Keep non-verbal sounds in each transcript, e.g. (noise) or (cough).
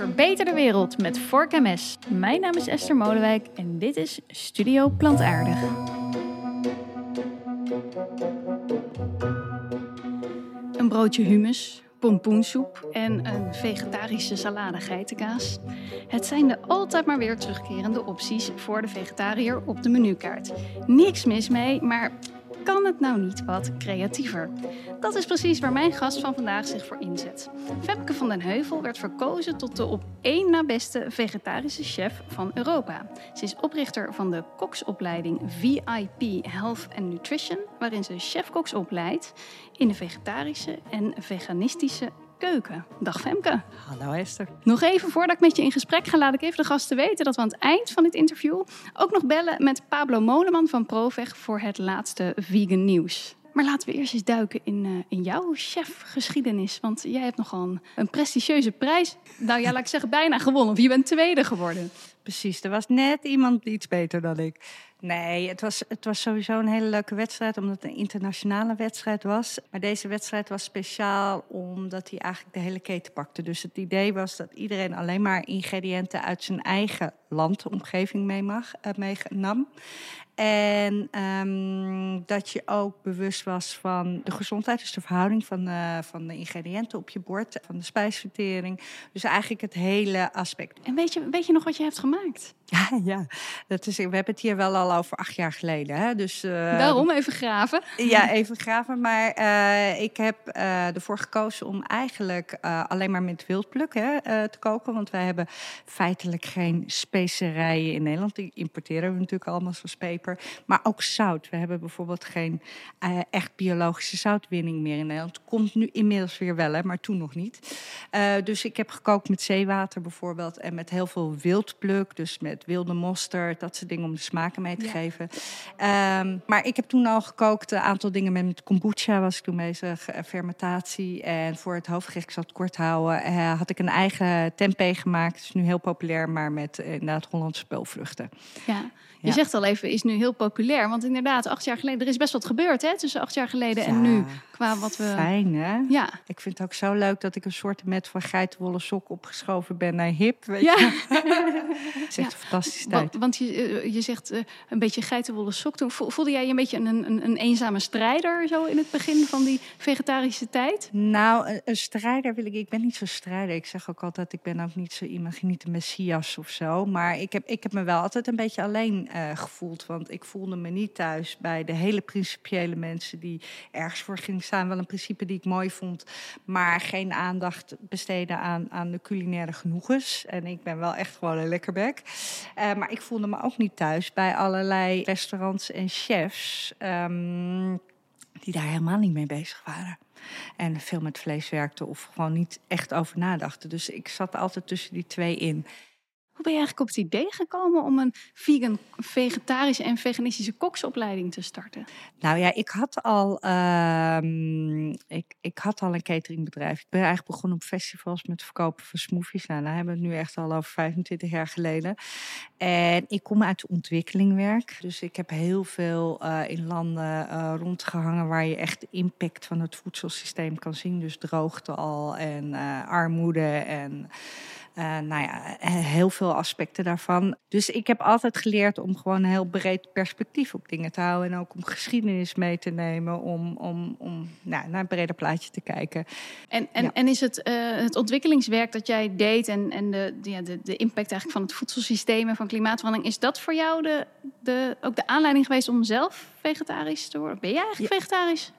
Verbeter de wereld met Vork MS. Mijn naam is Esther Molenwijk en dit is Studio Plantaardig. Een broodje hummus, pompoensoep en een vegetarische salade geitenkaas. Het zijn de altijd maar weer terugkerende opties voor de vegetariër op de menukaart. Niks mis mee, maar kan het nou niet wat creatiever? Dat is precies waar mijn gast van vandaag zich voor inzet. Femke van den Heuvel werd verkozen tot de op één na beste vegetarische chef van Europa. Ze is oprichter van de koksopleiding VIP Health and Nutrition, waarin ze chefkoks opleidt in de vegetarische en veganistische keuken. Dag Femke. Hallo Esther. Nog even voordat ik met je in gesprek ga, laat ik even de gasten weten dat we aan het eind van dit interview ook nog bellen met Pablo Moleman van Proveg voor het laatste vegan nieuws. Maar laten we eerst eens duiken in, uh, in jouw chefgeschiedenis. Want jij hebt nogal een, een prestigieuze prijs. Nou ja, laat ik zeggen, bijna gewonnen. Of je bent tweede geworden. Precies, er was net iemand iets beter dan ik. Nee, het was, het was sowieso een hele leuke wedstrijd, omdat het een internationale wedstrijd was. Maar deze wedstrijd was speciaal omdat hij eigenlijk de hele keten pakte. Dus het idee was dat iedereen alleen maar ingrediënten uit zijn eigen land, omgeving mee mag, meenam. En um, dat je ook bewust was van de gezondheid, dus de verhouding van de, van de ingrediënten op je bord, van de spijsvertering. Dus eigenlijk het hele aspect. En weet je, weet je nog wat je hebt gemaakt? (laughs) Ja, ja. Dat is, we hebben het hier wel al over acht jaar geleden. Hè? Dus, uh, Daarom even graven. Ja, (laughs) even graven. Maar uh, ik heb uh, ervoor gekozen om eigenlijk alleen maar met wildpluk hè, te koken. Want wij hebben feitelijk geen specerijen in Nederland. Die importeren we natuurlijk allemaal zoals peper. Maar ook zout. We hebben bijvoorbeeld geen echt biologische zoutwinning meer in Nederland. Komt nu inmiddels weer wel, hè, maar toen nog niet. dus ik heb gekookt met zeewater bijvoorbeeld. En met heel veel wildpluk. Dus met wilde mosterd, dat soort dingen om de smaken mee te ja. geven. Um, maar ik heb toen al gekookt, een aantal dingen met kombucha was ik toen bezig, fermentatie. En voor het hoofdgerecht, ik zal het kort houden, uh, had ik een eigen tempeh gemaakt. Het is nu heel populair, maar met uh, inderdaad Hollandse peulvruchten. Ja. Je zegt al even, is nu heel populair. Want inderdaad, acht jaar geleden, er is best wat gebeurd hè, tussen acht jaar geleden ja, en nu. Qua wat we... Fijn hè? Ja. Ik vind het ook zo leuk dat ik een soort met van geitenwolle sok opgeschoven ben naar hip. Weet ja. je? (laughs) Het is echt ja. fantastisch tijd. Want, want je, je zegt uh, een beetje geitenwolle sok. Toen voelde jij je een beetje een, een, een, eenzame strijder zo in het begin van die vegetarische tijd? Nou, een, een strijder wil ik. Ik ben niet zo strijder. Ik zeg ook altijd, ik ben ook niet zo iemand, niet de messias of zo. Maar ik heb, ik heb me wel altijd een beetje alleen uh, gevoeld. Want ik voelde me niet thuis bij de hele principiële mensen die ergens voor gingen staan. Wel een principe die ik mooi vond, maar geen aandacht besteden aan, aan de culinaire genoegens. En ik ben wel echt gewoon een lekkerbek. Uh, maar ik voelde me ook niet thuis bij allerlei restaurants en chefs. Um, die daar helemaal niet mee bezig waren. En veel met vlees werkten of gewoon niet echt over nadachten. Dus ik zat altijd tussen die twee in. Hoe ben je eigenlijk op het idee gekomen om een vegan, vegetarische en veganistische koksopleiding te starten? Nou ja, ik had al, uh, ik, ik had al een cateringbedrijf. Ik ben eigenlijk begonnen op festivals met verkopen van smoothies. Nou, daar hebben we het nu echt al over 25 jaar geleden. En ik kom uit ontwikkelingwerk. Dus ik heb heel veel uh, in landen uh, rondgehangen waar je echt de impact van het voedselsysteem kan zien. Dus droogte al en uh, armoede en nou ja, heel veel aspecten daarvan. Dus ik heb altijd geleerd om gewoon een heel breed perspectief op dingen te houden. En ook om geschiedenis mee te nemen, om, om, om nou, naar een breder plaatje te kijken. En, en, ja. en is het, uh, het ontwikkelingswerk dat jij deed en, en de, de, de, de impact eigenlijk van het voedselsysteem en van klimaatverandering, is dat voor jou de, de, ook de aanleiding geweest om zelf vegetarisch te worden? Ben jij eigenlijk ja. vegetarisch?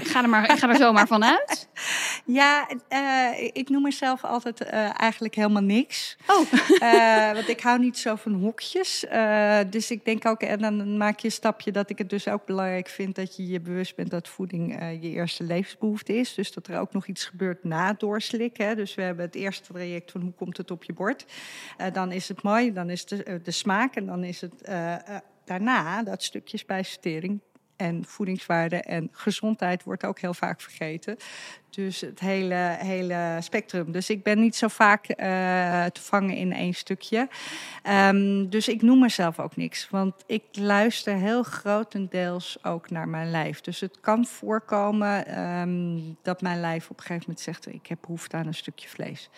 ik, (laughs) ga er maar, ik ga er zomaar van uit. (laughs) Ja, uh, ik noem mezelf altijd uh, eigenlijk helemaal niks. Oh. uh, (laughs) want ik hou niet zo van hokjes. dus ik denk ook, en dan maak je een stapje dat ik het dus ook belangrijk vind dat je je bewust bent dat voeding je eerste levensbehoefte is. Dus dat er ook nog iets gebeurt na doorslikken. Dus we hebben het eerste traject van hoe komt het op je bord. dan is het mooi, dan is de, de smaak en dan is het daarna dat stukje spijsvertering en voedingswaarde en gezondheid wordt ook heel vaak vergeten. Dus het hele, hele spectrum. Dus ik ben niet zo vaak uh, te vangen in één stukje. Um, dus ik noem mezelf ook niks. Want ik luister heel grotendeels ook naar mijn lijf. Dus het kan voorkomen um, dat mijn lijf op een gegeven moment zegt: Ik heb behoefte aan een stukje vlees.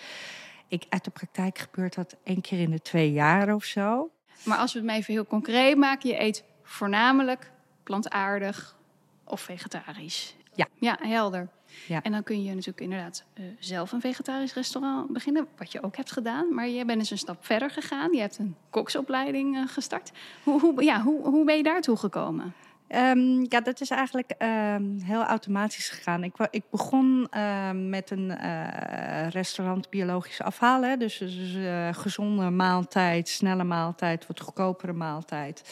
ik, uit de praktijk gebeurt dat één keer in de twee jaar of zo. Maar als we het maar even heel concreet maken, je eet voornamelijk plantaardig of vegetarisch. Ja. Ja, helder. Ja. En dan kun je natuurlijk inderdaad eh, zelf een vegetarisch restaurant beginnen, wat je ook hebt gedaan. Maar je bent dus een stap verder gegaan. Je hebt een koksopleiding eh, gestart. Hoe, hoe, ja, hoe, hoe ben je daartoe gekomen? Ehm, ja, dat is eigenlijk ehm, heel automatisch gegaan. Ik, ik begon ehm, met een eh, restaurant biologisch afhaal. Hè? Dus, dus gezonde maaltijd, snelle maaltijd, wat goedkopere maaltijd.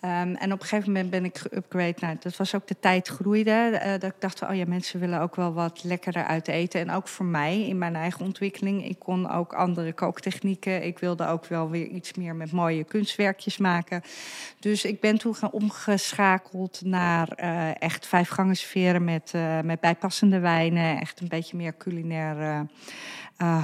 Ehm, en op een gegeven moment ben ik geüpgrade. Nou, dat was ook de tijd groeide. eh, dat ik dacht, oh ja, mensen willen ook wel wat lekkerder uit eten. En ook voor mij in mijn eigen ontwikkeling. Ik kon ook andere kooktechnieken. Ik wilde ook wel weer iets meer met mooie kunstwerkjes maken. Dus ik ben toen gaan omgeschakeld naar eh, echt vijf gangen serveren met, eh, met bijpassende wijnen. Echt een beetje meer culinair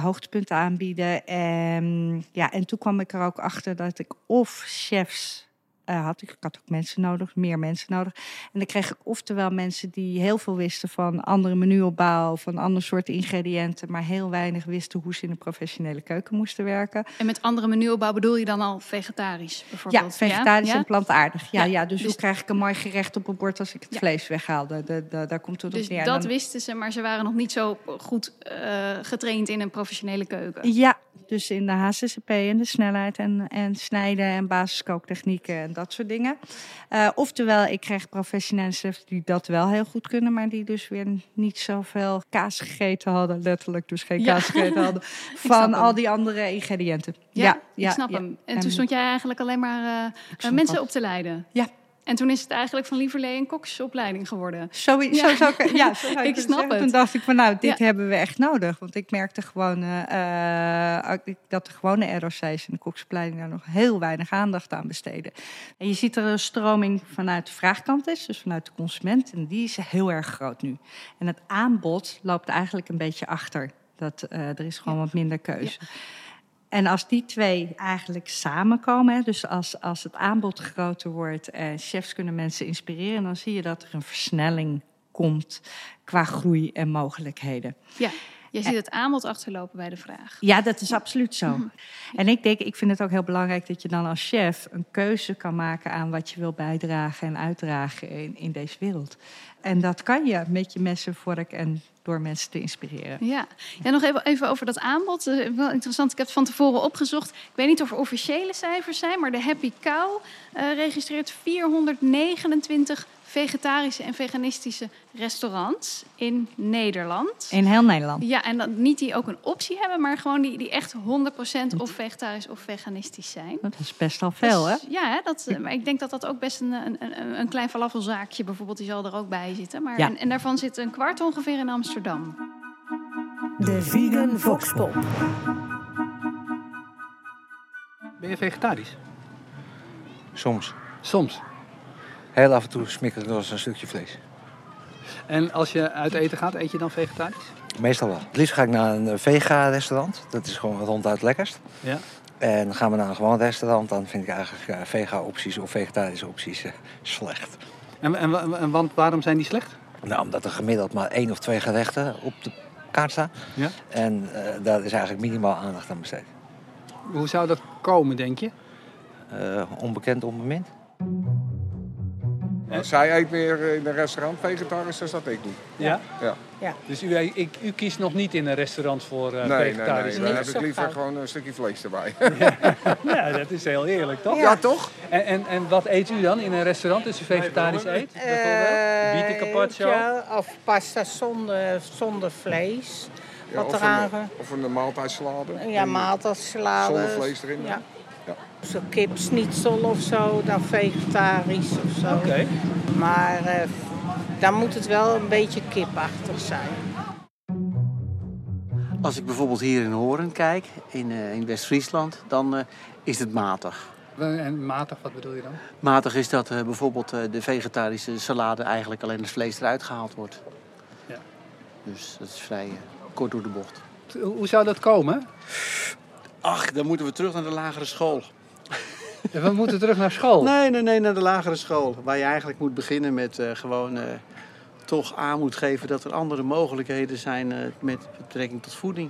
hoogtepunten aanbieden. En, ja, en toen kwam ik er ook achter dat ik of chefs eh, had. Ik had ook mensen nodig, meer mensen nodig. En dan kreeg ik oftewel mensen die heel veel wisten van andere menuopbouw, van andere soorten ingrediënten, maar heel weinig wisten hoe ze in een professionele keuken moesten werken. En met andere menuopbouw bedoel je dan al vegetarisch Ja, bijvoorbeeld? vegetarisch Ja? en plantaardig. Ja, Ja, ja, dus, dus- hoe krijg ik een mooi gerecht op een bord als ik het Ja. vlees weghaalde? De, de- daar komt het Dus op neer. dat Dan- wisten ze, maar ze waren nog niet zo goed eh, getraind in een professionele keuken. Ja, dus in de HCCP en de snelheid en, en snijden en basiskooktechnieken en dat soort dingen. Eh, oftewel, ik kreeg professionele chefs die dat wel heel goed kunnen, maar die dus weer niet zoveel kaas gegeten hadden, letterlijk dus geen Ja. kaas gegeten hadden, (laughs) van al die andere ingrediënten. Ja, ja, ik snap hem. En En- toen stond jij eigenlijk alleen maar eh, eh, mensen op te leiden. Ja. En toen is het eigenlijk van Lieverlee een koksopleiding geworden. Zo, Ja. zo zou ik, ja, zo (laughs) zou Ik snap zeggen. het. Toen dacht ik van nou, dit Ja. hebben we echt nodig. Want ik merkte gewoon eh, eh, dat de gewone ROC's en de koksopleiding daar nog heel weinig aandacht aan besteden. En je ziet er een stroming vanuit de vraagkant is, dus vanuit de consument. En die is heel erg groot nu. En het aanbod loopt eigenlijk een beetje achter. Dat, eh, er is gewoon wat minder keuze. En als die twee eigenlijk samenkomen, dus als, als het aanbod groter wordt en chefs kunnen mensen inspireren, dan zie je dat er een versnelling komt qua groei en mogelijkheden. Ja, je ziet het aanbod achterlopen bij de vraag. Ja, dat is absoluut zo. En ik denk, ik vind het ook heel belangrijk dat je dan als chef een keuze kan maken aan wat je wil bijdragen en uitdragen in, in deze wereld. En dat kan je met je messen, vork en door mensen te inspireren. Ja, ja nog even, even over dat aanbod. Eh, wel interessant, ik heb het van tevoren opgezocht. Ik weet niet of er officiële cijfers zijn, maar de Happy Cow eh, registreert 429 vegetarische en veganistische restaurants in Nederland. In heel Nederland. Ja, en dat, niet die ook een optie hebben, maar gewoon die, die echt 100% of vegetarisch of veganistisch zijn. Dat is best wel veel, hè? Dus, ja, hè, dat, eh, maar ik denk dat dat ook best een, een, een, een klein falafelzaakje bijvoorbeeld, die zal er ook bij zitten. Maar, Ja. en, en daarvan zit een kwart ongeveer in Amsterdam. De Vegan Voxpop. Ben je vegetarisch? Soms. Soms. Heel af en toe smik ik nog eens een stukje vlees. En als je uit eten gaat, eet je dan vegetarisch? Meestal wel. Het liefst ga ik naar een eh, vega-restaurant. Dat is gewoon ronduit lekkerst. Ja. En gaan we naar een gewoon restaurant. Dan vind ik eigenlijk eh, vega-opties of vegetarische opties eh, slecht. En, en, en want waarom zijn die slecht? Nou, omdat er gemiddeld maar één of twee gerechten op de kaart staan. Ja. En daar is eigenlijk minimaal aandacht aan besteed. Hoe zou dat komen, denk je? Eh, onbekend, onbemind. Maar zij eet meer eh, in een restaurant vegetarisch dan dat ik doe. Ja. Ja. Dus u, ik, u kiest nog niet in een restaurant voor eh, nee, nee, nee. vegetarisch? Dan heb ik liever gewoon een stukje vlees erbij. (laughs) Ja, dat is heel eerlijk, toch? Ja, toch? En, en, en wat eet u dan in een restaurant als u vegetarisch eet? Bijvoorbeeld? Bieten carpaccio? Eh, Ja, of pasta zonder, zonder vlees. Ja, Wat of, een, of een maaltijdsalade. Ja, maaltijdsalade. Zonder vlees erin. Ja. Zo kipsnitzel of zo, dan vegetarisch of zo. Oké. Maar eh, dan moet het wel een beetje kipachtig zijn. Als ik bijvoorbeeld hier in Horen kijk, in, eh, in West-Friesland, dan eh, is het matig. En matig, wat bedoel je dan? Matig is dat eh, bijvoorbeeld eh, de vegetarische salade eigenlijk alleen het vlees eruit gehaald wordt. Ja. Dus dat is vrij kort door de bocht. Hoe zou dat komen? Ach, dan moeten we terug naar de lagere school. We moeten terug naar school. Nee, nee, nee, naar de lagere school. Waar je eigenlijk moet beginnen met eh, gewoon eh, toch aan moet geven dat er andere mogelijkheden zijn eh, met betrekking tot voeding.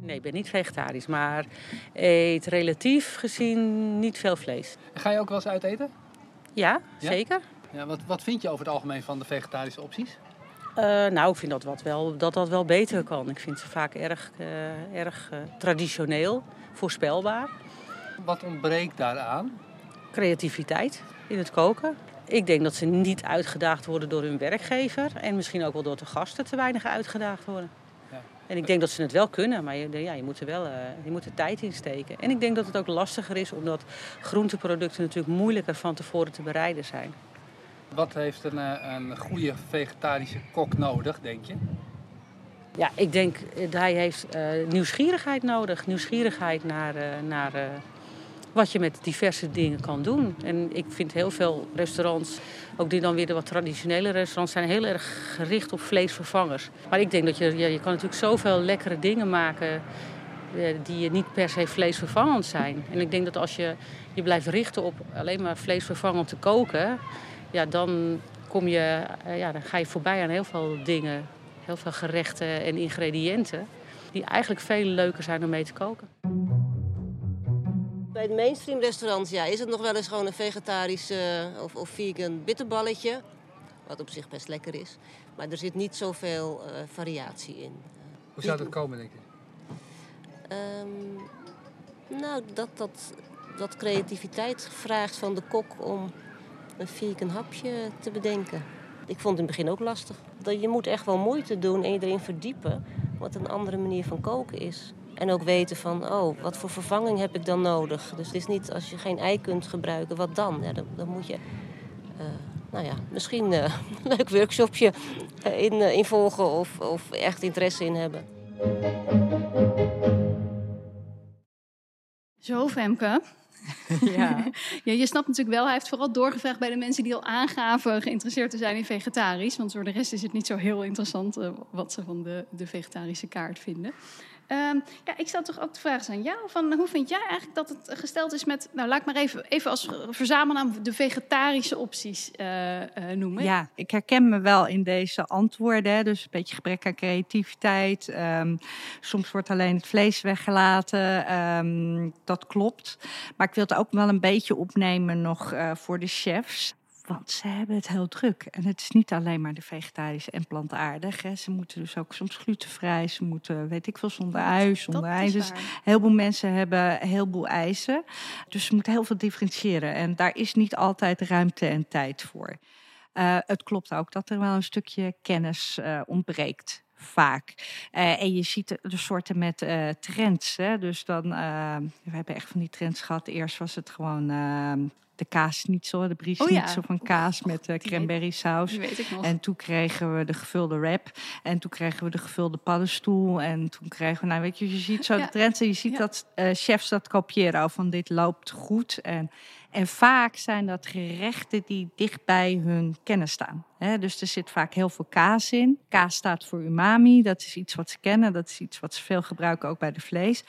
Nee, ik ben niet vegetarisch, maar eet relatief gezien niet veel vlees. Ga je ook wel eens uit eten? Ja, Ja? zeker. Ja, wat, wat vind je over het algemeen van de vegetarische opties? Eh, nou, ik vind dat, wat wel, dat dat wel beter kan. Ik vind ze vaak erg, eh, erg eh, traditioneel, voorspelbaar. Wat ontbreekt daaraan? Creativiteit in het koken. Ik denk dat ze niet uitgedaagd worden door hun werkgever. En misschien ook wel door de gasten te weinig uitgedaagd worden. Ja. En ik denk dat ze het wel kunnen, maar je, ja, je moet er wel eh, je moet er tijd in steken. En ik denk dat het ook lastiger is, omdat groenteproducten natuurlijk moeilijker van tevoren te bereiden zijn. Wat heeft een, eh, een goede vegetarische kok nodig, denk je? Ja, ik denk dat hij heeft eh, nieuwsgierigheid nodig. Nieuwsgierigheid naar, naar wat je met diverse dingen kan doen. En ik vind heel veel restaurants, ook die dan weer de wat traditionele restaurants, zijn heel erg gericht op vleesvervangers. Maar ik denk dat je, je kan natuurlijk zoveel lekkere dingen maken eh, die niet per se vleesvervangend zijn. En ik denk dat als je je blijft richten op alleen maar vleesvervangend te koken, ja, dan, kom je, eh, ja, dan ga je voorbij aan heel veel dingen, heel veel gerechten en ingrediënten, die eigenlijk veel leuker zijn om mee te koken. Bij het mainstream restaurants ja, is het nog wel eens gewoon een vegetarisch eh, of, of vegan bitterballetje. Wat op zich best lekker is. Maar er zit niet zoveel eh, variatie in. Hoe zou dat komen, denk je? Ehm, nou, dat, dat, dat creativiteit vraagt van de kok om een vegan hapje te bedenken. Ik vond het in het begin ook lastig. Dat je moet echt wel moeite doen en je erin verdiepen wat een andere manier van koken is. En ook weten van, oh, wat voor vervanging heb ik dan nodig? Dus het is niet als je geen ei kunt gebruiken, wat dan? Ja, dan, dan moet je, eh, nou ja, misschien eh, een (laughs) leuk workshopje eh, in, eh, in volgen of, of echt interesse in hebben. Zo, Femke. (laughs) Ja. (laughs) ja, je snapt natuurlijk wel, hij heeft vooral doorgevraagd bij de mensen die al aangaven geïnteresseerd te zijn in vegetarisch. Want voor de rest is het niet zo heel interessant eh, wat ze van de, de vegetarische kaart vinden. Ehm, ja, ik zou toch ook de vraag zijn, ja, van hoe vind jij eigenlijk dat het gesteld is met, nou laat ik maar even, even als verzamelnaam de vegetarische opties eh, eh, noemen. Ja, ik herken me wel in deze antwoorden. Dus een beetje gebrek aan creativiteit. Ehm, soms wordt alleen het vlees weggelaten. Ehm, dat klopt. Maar ik wil het ook wel een beetje opnemen nog eh, voor de chefs. Want ze hebben het heel druk. En het is niet alleen maar de vegetarische en plantaardig. Hè. Ze moeten dus ook soms glutenvrij. Ze moeten, weet ik veel, zonder ui, zonder ei. Dus heel veel mensen hebben een heleboel eisen. Dus ze moeten heel veel differentiëren. En daar is niet altijd ruimte en tijd voor. Eh, het klopt ook dat er wel een stukje kennis eh, ontbreekt. Vaak. Eh, en je ziet de, de soorten met trends. Hè? Dus dan, we hebben echt van die trends gehad. Eerst was het gewoon eh, de kaas niet zo, de bries Oh niet ja. zo van kaas met eh, cranberry saus. Die weet ik nog. En toen kregen we de gevulde wrap. En toen kregen we de gevulde paddenstoel. En toen kregen we, nou weet je, je ziet zo Ja. de trends. En je ziet Ja. dat eh, chefs dat kopiëren. Van dit loopt goed. En, en vaak zijn dat gerechten die dicht bij hun kennis staan. Dus er zit vaak heel veel kaas in. Kaas staat voor umami. Dat is iets wat ze kennen. Dat is iets wat ze veel gebruiken, ook bij de vlees.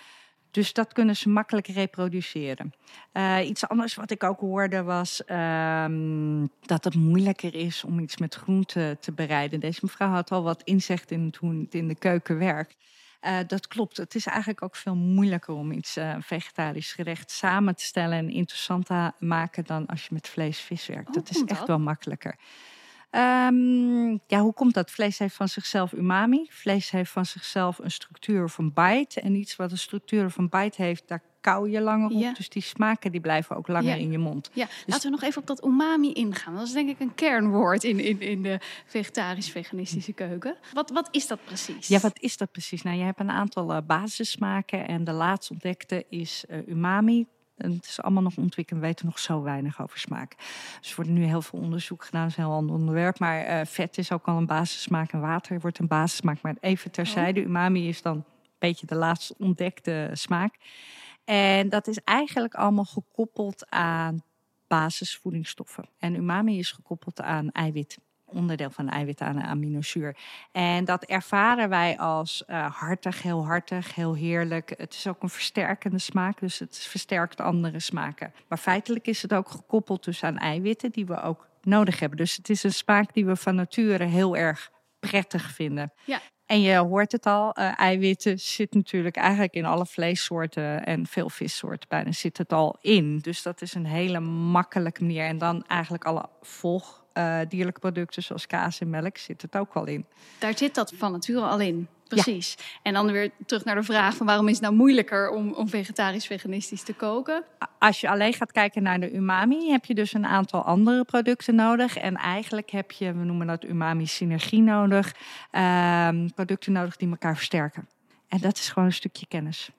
Dus dat kunnen ze makkelijk reproduceren. Eh, iets anders wat ik ook hoorde was ehm, dat het moeilijker is om iets met groenten te bereiden. Deze mevrouw had al wat inzicht in hoe het in de keuken werkt. Eh, dat klopt. Het is eigenlijk ook veel moeilijker om iets eh, vegetarisch gerecht samen te stellen en interessant te maken dan als je met vlees vis werkt. Dat is echt dat? wel makkelijker. Ehm, ja, hoe komt dat? Vlees heeft van zichzelf umami. Vlees heeft van zichzelf een structuur of een bite. En iets wat een structuur of een bite heeft, daar kauw je langer op. Ja. Dus die smaken die blijven ook langer Ja. in je mond. Ja, laten we nog even op dat umami ingaan. Dat is denk ik een kernwoord in, in, in de vegetarisch-veganistische keuken. Wat, wat is dat precies? Ja, wat is dat precies? Nou, je hebt een aantal eh, basissmaken en de laatst ontdekte is eh, umami. En het is allemaal nog ontwikkeld, we weten nog zo weinig over smaak. Dus er wordt nu heel veel onderzoek gedaan, dat is een heel ander onderwerp. Maar eh, vet is ook al een basissmaak en water wordt een basissmaak. Maar even terzijde, umami is dan een beetje de laatst ontdekte smaak. En dat is eigenlijk allemaal gekoppeld aan basisvoedingsstoffen. En umami is gekoppeld aan eiwit. Onderdeel van eiwit aan een aminozuur. En dat ervaren wij als eh, hartig, heel hartig, heel heerlijk. Het is ook een versterkende smaak, dus het versterkt andere smaken. Maar feitelijk is het ook gekoppeld dus aan eiwitten die we ook nodig hebben. Dus het is een smaak die we van nature heel erg prettig vinden. Ja. En je hoort het al, uh, eiwitten zit natuurlijk eigenlijk in alle vleessoorten en veel vissoorten bijna zit het al in. Dus dat is een hele makkelijke manier. En dan eigenlijk alle volg uh, dierlijke producten zoals kaas en melk zit het ook al in. Daar zit dat van nature al in. Precies. En dan weer terug naar de vraag van waarom is het nou moeilijker om, om vegetarisch-veganistisch te koken? Als je alleen gaat kijken naar de umami, heb je dus een aantal andere producten nodig. En eigenlijk heb je, we noemen dat umami-synergie nodig, uh, producten nodig die elkaar versterken. En dat is gewoon een stukje kennis.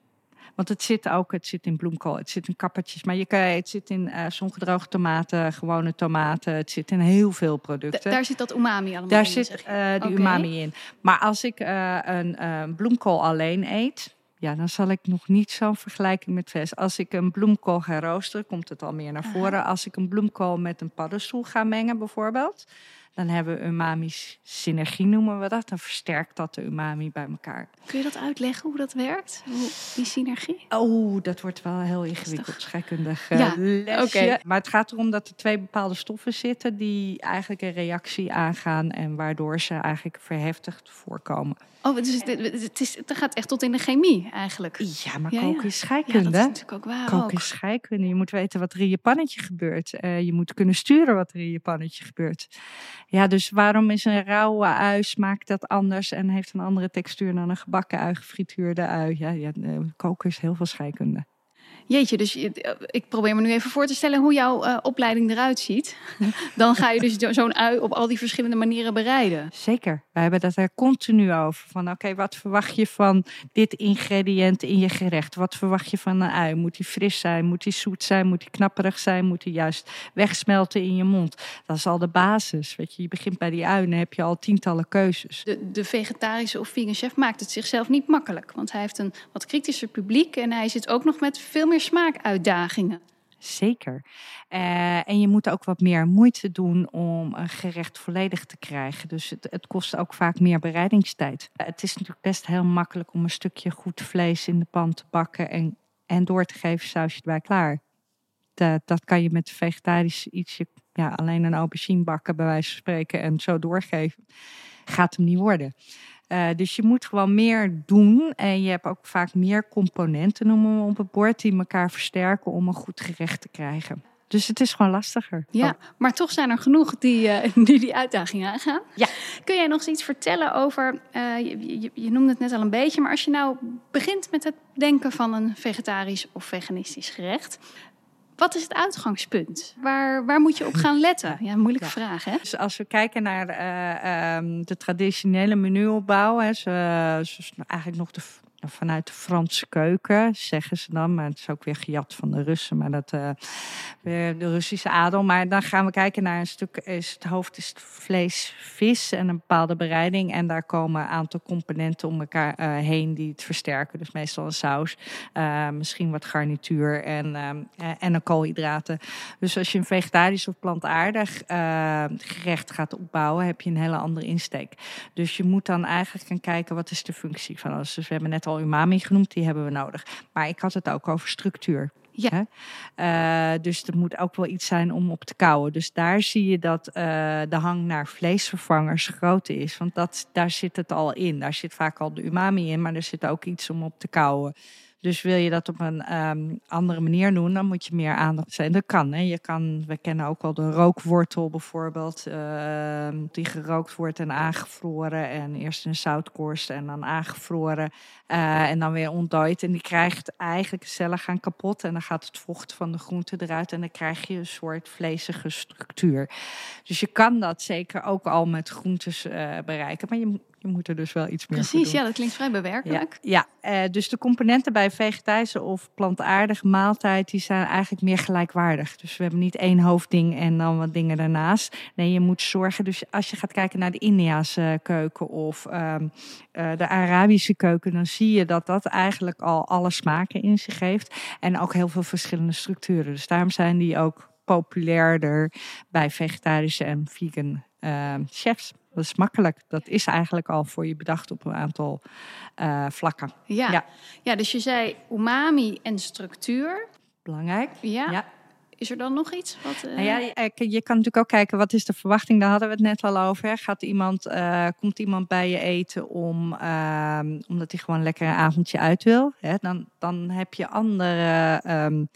Want het zit ook, het zit in bloemkool, het zit in kappertjes. Maar je kan, het zit in uh, zongedroogde tomaten, gewone tomaten. Het zit in heel veel producten. daar zit dat umami allemaal daar in? Daar zit uh, die umami in. Maar als ik uh, een bloemkool alleen eet... Ja, dan zal ik nog niet zo'n vergelijking met vlees. Als ik een bloemkool ga roosteren, komt het al meer naar voren. Aha. Als ik een bloemkool met een paddenstoel ga mengen bijvoorbeeld... Dan hebben we umami's synergie, noemen we dat. Dan versterkt dat de umami bij elkaar. Kun je dat uitleggen hoe dat werkt, die synergie? Oh, dat wordt wel heel ingewikkeld, scheikundig uh, ja, lesje. Okay. Maar het gaat erom dat er twee bepaalde stoffen zitten... die eigenlijk een reactie aangaan... en waardoor ze eigenlijk verheftigd voorkomen. Oh, dus het, het, is, het gaat echt tot in de chemie eigenlijk. Ja, maar ja, koken ja. is scheikunde. Ja, dat is natuurlijk ook waar Koken ook. is scheikunde. Je moet weten wat er in je pannetje gebeurt. Uh, je moet kunnen sturen wat er in je pannetje gebeurt. Ja, dus waarom is een rauwe ui smaakt dat anders en heeft een andere textuur dan een gebakken ui, gefrituurde ui? Ja, ja uh, koken is heel veel scheikunde. Jeetje, dus ik probeer me nu even voor te stellen hoe jouw uh, opleiding eruit ziet. (laughs) Dan ga je dus zo'n ui op al die verschillende manieren bereiden. Zeker. We hebben dat er continu over. Van oké, okay, wat verwacht je van dit ingrediënt in je gerecht? Wat verwacht je van een ui? Moet die fris zijn? Moet die zoet zijn? Moet die knapperig zijn? Moet die juist wegsmelten in je mond? Dat is al de basis. Weet je, je begint bij die ui en dan heb je al tientallen keuzes. De, de vegetarische of vegan chef maakt het zichzelf niet makkelijk. Want hij heeft een wat kritischer publiek en hij zit ook nog met veel meer smaakuitdagingen. Zeker. Uh, en je moet ook wat meer moeite doen om een gerecht volledig te krijgen. Dus het, het kost ook vaak meer bereidingstijd. Uh, het is natuurlijk best heel makkelijk om een stukje goed vlees in de pan te bakken en, en door te geven sausje erbij klaar. Dat, dat kan je met vegetarisch ietsje, ja, alleen een aubergine bakken bij wijze van spreken en zo doorgeven. Gaat hem niet worden. Uh, dus je moet gewoon meer doen. En je hebt ook vaak meer componenten noemen we op het bord die elkaar versterken om een goed gerecht te krijgen. Dus het is gewoon lastiger. Ja, oh. maar toch zijn er genoeg die uh, (laughs) die, die uitdaging aangaan. Ja. Kun jij nog eens iets vertellen over, uh, je, je, je, noemde het net al een beetje, maar als je nou begint met het denken van een vegetarisch of veganistisch gerecht. Wat is het uitgangspunt? Waar, waar moet je op gaan (laughs) letten? Ja, moeilijke ja. vraag, hè? Dus als we kijken naar uh, um, de traditionele menuopbouw, hè, zo, zo eigenlijk nog de, vanuit de Franse keuken, zeggen ze dan. Maar het is ook weer gejat van de Russen, maar dat uh, weer de Russische adel. Maar dan gaan we kijken naar een stuk, is het hoofd is het vlees, vis en een bepaalde bereiding. En daar komen een aantal componenten om elkaar uh, heen die het versterken. Dus meestal een saus, uh, misschien wat garnituur en, en een koolhydraten. Dus als je een vegetarisch of plantaardig gerecht gaat opbouwen, heb je een hele andere insteek. Dus je moet dan eigenlijk gaan kijken, wat is de functie van alles. Dus we hebben net al umami genoemd, die hebben we nodig. Maar ik had het ook over structuur. Ja. Uh, dus er moet ook wel iets zijn om op te kouwen. Dus daar zie je dat uh, de hang naar vleesvervangers groot is. Want dat, daar zit het al in. Daar zit vaak al de umami in, maar er zit ook iets om op te kouwen. Dus wil je dat op een um, andere manier doen, dan moet je meer aandacht zijn. Dat kan. Hè. Je kan, we kennen ook wel de rookwortel bijvoorbeeld, uh, die gerookt wordt en aangevroren. En eerst in zoutkorst en dan aangevroren. Uh, en dan weer ontdooid. En die krijgt eigenlijk cellen gaan kapot. En dan gaat het vocht van de groente eruit. En dan krijg je een soort vlezige structuur. Dus je kan dat zeker ook al met groentes uh, bereiken. Maar je, je moet er dus wel iets meer Precies, ja, dat klinkt vrij bewerkelijk. Ja, ja uh, dus de componenten bij vegetarische of plantaardige maaltijd... die zijn eigenlijk meer gelijkwaardig. Dus we hebben niet één hoofdding en dan wat dingen daarnaast. Nee, je moet zorgen... Dus als je gaat kijken naar de Indiaanse keuken of um, de Arabische keuken... dan zie je dat dat eigenlijk al alle smaken in zich heeft. En ook heel veel verschillende structuren. Dus daarom zijn die ook populairder bij vegetarische en vegan uh, chefs. Dat is makkelijk. Dat is eigenlijk al voor je bedacht op een aantal uh, vlakken. Ja. ja. Ja. dus je zei umami en structuur. Belangrijk. Ja. ja. Is er dan nog iets? Wat, uh... nou ja, je, je kan natuurlijk ook kijken, wat is de verwachting? Daar hadden we het net al over. Gaat iemand, uh, komt iemand bij je eten om, uh, omdat hij gewoon lekker een avondje uit wil? Hè? Dan, dan heb je andere... Um,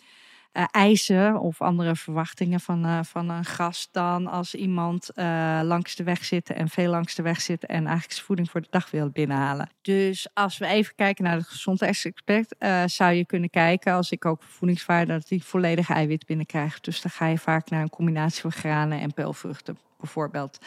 uh, eisen of andere verwachtingen van, uh, van een gast dan als iemand uh, langs de weg zit en veel langs de weg zit en eigenlijk zijn voeding voor de dag wil binnenhalen. Dus als we even kijken naar het gezondheidsexpert, zou je kunnen kijken als ik ook voedingswaarde dat hij volledig eiwit binnenkrijgt. Dus dan ga je vaak naar een combinatie van granen en peulvruchten bijvoorbeeld.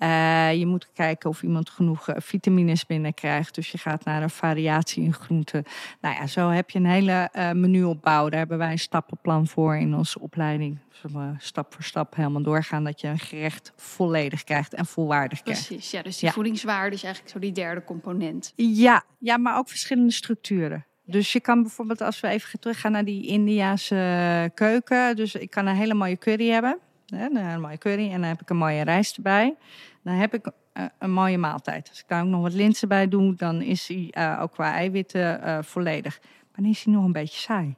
Uh, je moet kijken of iemand genoeg vitamines binnenkrijgt. Dus je gaat naar een variatie in groenten. Nou ja, zo heb je een hele uh, menuopbouw. Daar hebben wij een stappenplan voor in onze opleiding. Dus we stap voor stap helemaal doorgaan dat je een gerecht volledig krijgt en volwaardig krijgt. Precies, ja, dus die ja. voedingswaarde is eigenlijk zo die derde component. Ja, ja maar ook verschillende structuren. Dus je kan bijvoorbeeld, als we even teruggaan naar die Indiase keuken. Dus ik kan een hele mooie curry hebben. Hè, een mooie curry en dan heb ik een mooie rijst erbij. Dan heb ik uh, een mooie maaltijd. Als ik daar ook nog wat linzen bij doe, dan is hij uh, ook qua eiwitten uh, volledig. Maar dan is hij nog een beetje saai.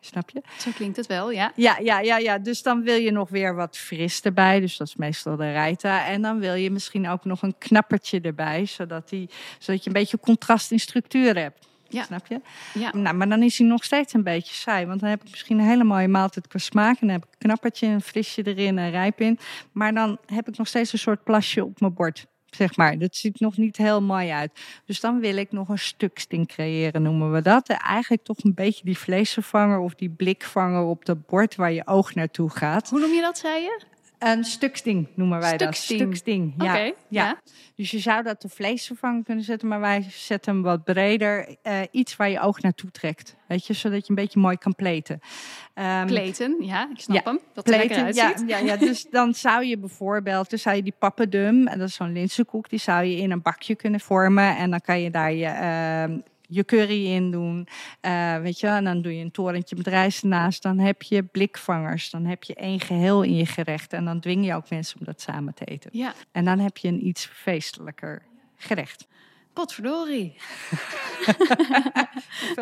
Snap je? Zo klinkt het wel, ja. Ja, ja, ja, ja. Dus dan wil je nog weer wat fris erbij. Dus dat is meestal de rijta. En dan wil je misschien ook nog een knappertje erbij. Zodat, die, zodat je een beetje contrast in structuur hebt. Ja. Snap je? Ja. Nou, maar dan is hij nog steeds een beetje saai. Want dan heb ik misschien een hele mooie maaltijd qua smaak. En dan heb ik een knappertje, een frisje erin, een rijp in. Maar dan heb ik nog steeds een soort plasje op mijn bord. Zeg maar. Dat ziet nog niet heel mooi uit. Dus dan wil ik nog een stuksting creëren, noemen we dat. En eigenlijk toch een beetje die vleesvervanger of die blikvanger op het bord waar je oog naartoe gaat. Hoe noem je dat, zei je? Een stuksting noemen wij stuksting. dat. Stuksting. Ja. Oké. ja. ja. Dus je zou dat de vleesvervanger kunnen zetten, maar wij zetten hem wat breder. Uh, iets waar je oog naartoe trekt. Weet je, zodat je een beetje mooi kan pleten. Um, pleten, ja, ik snap ja, hem. Dat pleten, er ja, ja, ja, dus (laughs) dan zou je bijvoorbeeld, dus zou je die pappendum, en dat is zo'n linzenkoek, die zou je in een bakje kunnen vormen. En dan kan je daar je. Uh, je curry in doen. Uh, weet je, en dan doe je een torentje met rijst ernaast. Dan heb je blikvangers. Dan heb je één geheel in je gerecht. En dan dwing je ook mensen om dat samen te eten. Ja. En dan heb je een iets feestelijker gerecht. Potverdorie. (laughs)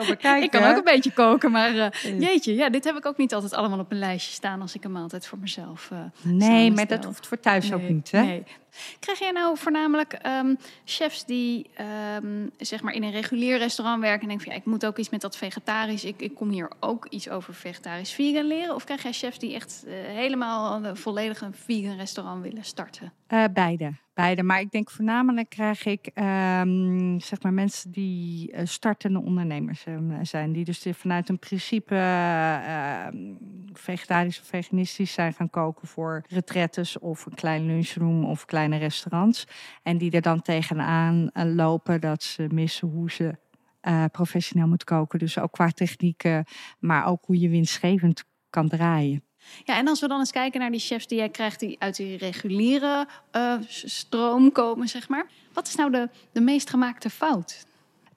Bekijken, ik kan ook een beetje koken, maar uh, jeetje, ja, dit heb ik ook niet altijd allemaal op een lijstje staan als ik een maaltijd voor mezelf. Uh, nee, maar dat hoeft voor thuis nee, ook niet. Hè? Nee. Krijg jij nou voornamelijk um, chefs die um, zeg maar in een regulier restaurant werken en denken van ja, ik moet ook iets met dat vegetarisch, ik, ik kom hier ook iets over vegetarisch vegan leren? Of krijg jij chefs die echt uh, helemaal volledig een vegan restaurant willen starten? Uh, beide. Beide. Maar ik denk voornamelijk krijg ik um, zeg maar mensen die uh, startende ondernemers zijn. Die dus vanuit een principe vegetarisch of veganistisch zijn gaan koken voor retretes of een klein lunchroom of kleine restaurants. En die er dan tegenaan lopen dat ze missen hoe ze uh, professioneel moet koken. Dus ook qua technieken, maar ook hoe je winstgevend kan draaien. Ja, en als we dan eens kijken naar die chefs die jij krijgt die uit die reguliere uh, stroom komen, zeg maar. Wat is nou de, de meest gemaakte fout?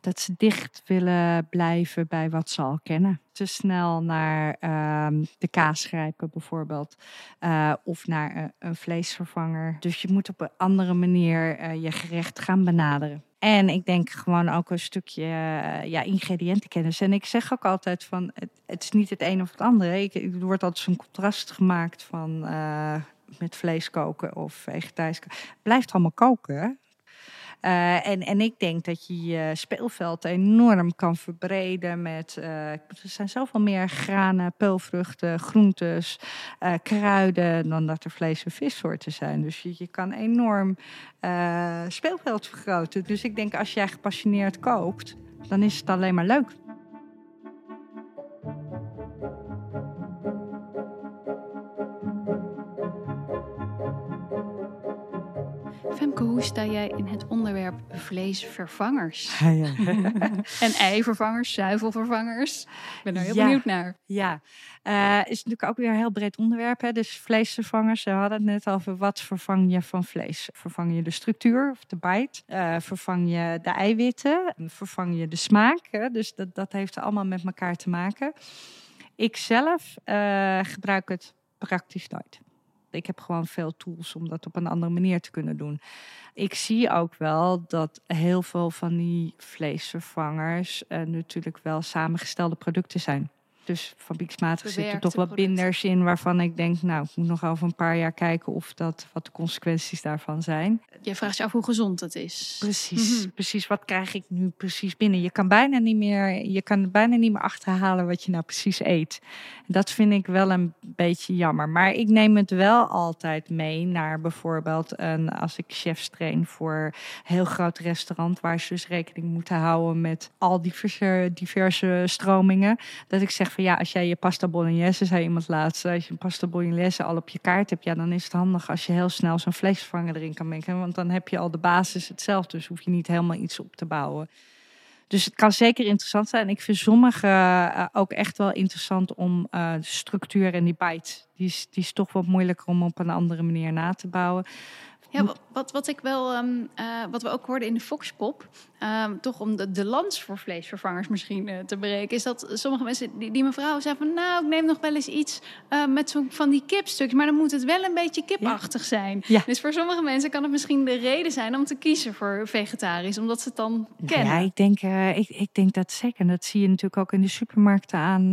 Dat ze dicht willen blijven bij wat ze al kennen. Te snel naar uh, de kaas grijpen bijvoorbeeld. Uh, of naar uh, een vleesvervanger. Dus je moet op een andere manier uh, je gerecht gaan benaderen. En ik denk gewoon ook een stukje ja, ingrediëntenkennis. En ik zeg ook altijd van, het, is niet het een of het andere. Er wordt altijd zo'n contrast gemaakt van met vlees koken of vegetarisch koken. Blijft allemaal koken. Uh, en, en ik denk dat je je speelveld enorm kan verbreden met. Uh, er zijn zoveel meer granen, peulvruchten, groentes, uh, kruiden. dan dat er vlees- en vissoorten zijn. Dus je, je kan enorm speelveld vergroten. Dus ik denk als jij gepassioneerd kookt, dan is het alleen maar leuk. Femke, hoe sta jij in het onderwerp vleesvervangers? (laughs) Ja, ja. (laughs) en eivervangers, zuivelvervangers? Ik ben daar heel ja. benieuwd naar. Ja, uh, is natuurlijk ook weer een heel breed onderwerp. Hè? Dus vleesvervangers, we hadden het net over wat vervang je van vlees. Vervang je de structuur of de bite? Uh, vervang je de eiwitten? Vervang je de smaak? Hè? Dus dat, dat heeft allemaal met elkaar te maken. Ik zelf uh, gebruik het praktisch nooit. Ik heb gewoon veel tools om dat op een andere manier te kunnen doen. Ik zie ook wel dat heel veel van die vleesvervangers uh, natuurlijk wel samengestelde producten zijn. Dus fabrieksmatig zitten Bewerkte toch wat producten. binders in waarvan ik denk, nou, ik moet nog over een paar jaar kijken of dat, wat de consequenties daarvan zijn. Je vraagt je af hoe gezond het is. Precies, Mhm. precies. Wat krijg ik nu precies binnen? Je kan bijna niet meer, je kan bijna niet meer achterhalen wat je nou precies eet. Dat vind ik wel een beetje jammer. Maar ik neem het wel altijd mee naar bijvoorbeeld een, als ik chefs train voor een heel groot restaurant, waar ze dus rekening moeten houden met al die diverse, diverse stromingen. Dat ik zeg ja, als jij je pasta bolognese, zei iemand laatst, als je een pasta bolognese al op je kaart hebt, ja, dan is het handig als je heel snel zo'n vleesvervanger erin kan mengen. Want dan heb je al de basis hetzelfde, dus hoef je niet helemaal iets op te bouwen. Dus het kan zeker interessant zijn. Ik vind sommige eh, ook echt wel interessant om eh, de structuur en die bite. Die is, die is toch wat moeilijker om op een andere manier na te bouwen. Ja, wa- wat, wat ik wel, ehm, eh, wat we ook hoorden in de Foxpop, ehm, toch om de, de lans voor vleesvervangers misschien eh, te breken, is dat sommige mensen, die, die mevrouw zei van, nou, ik neem nog wel eens iets eh, met zo'n van die kipstukjes, maar dan moet het wel een beetje kipachtig zijn. Ja. Dus voor sommige mensen kan het misschien de reden zijn om te kiezen voor vegetarisch, omdat ze het dan kennen. Ja, ik denk, ik, ik denk dat zeker. En dat zie je natuurlijk ook in de supermarkten aan.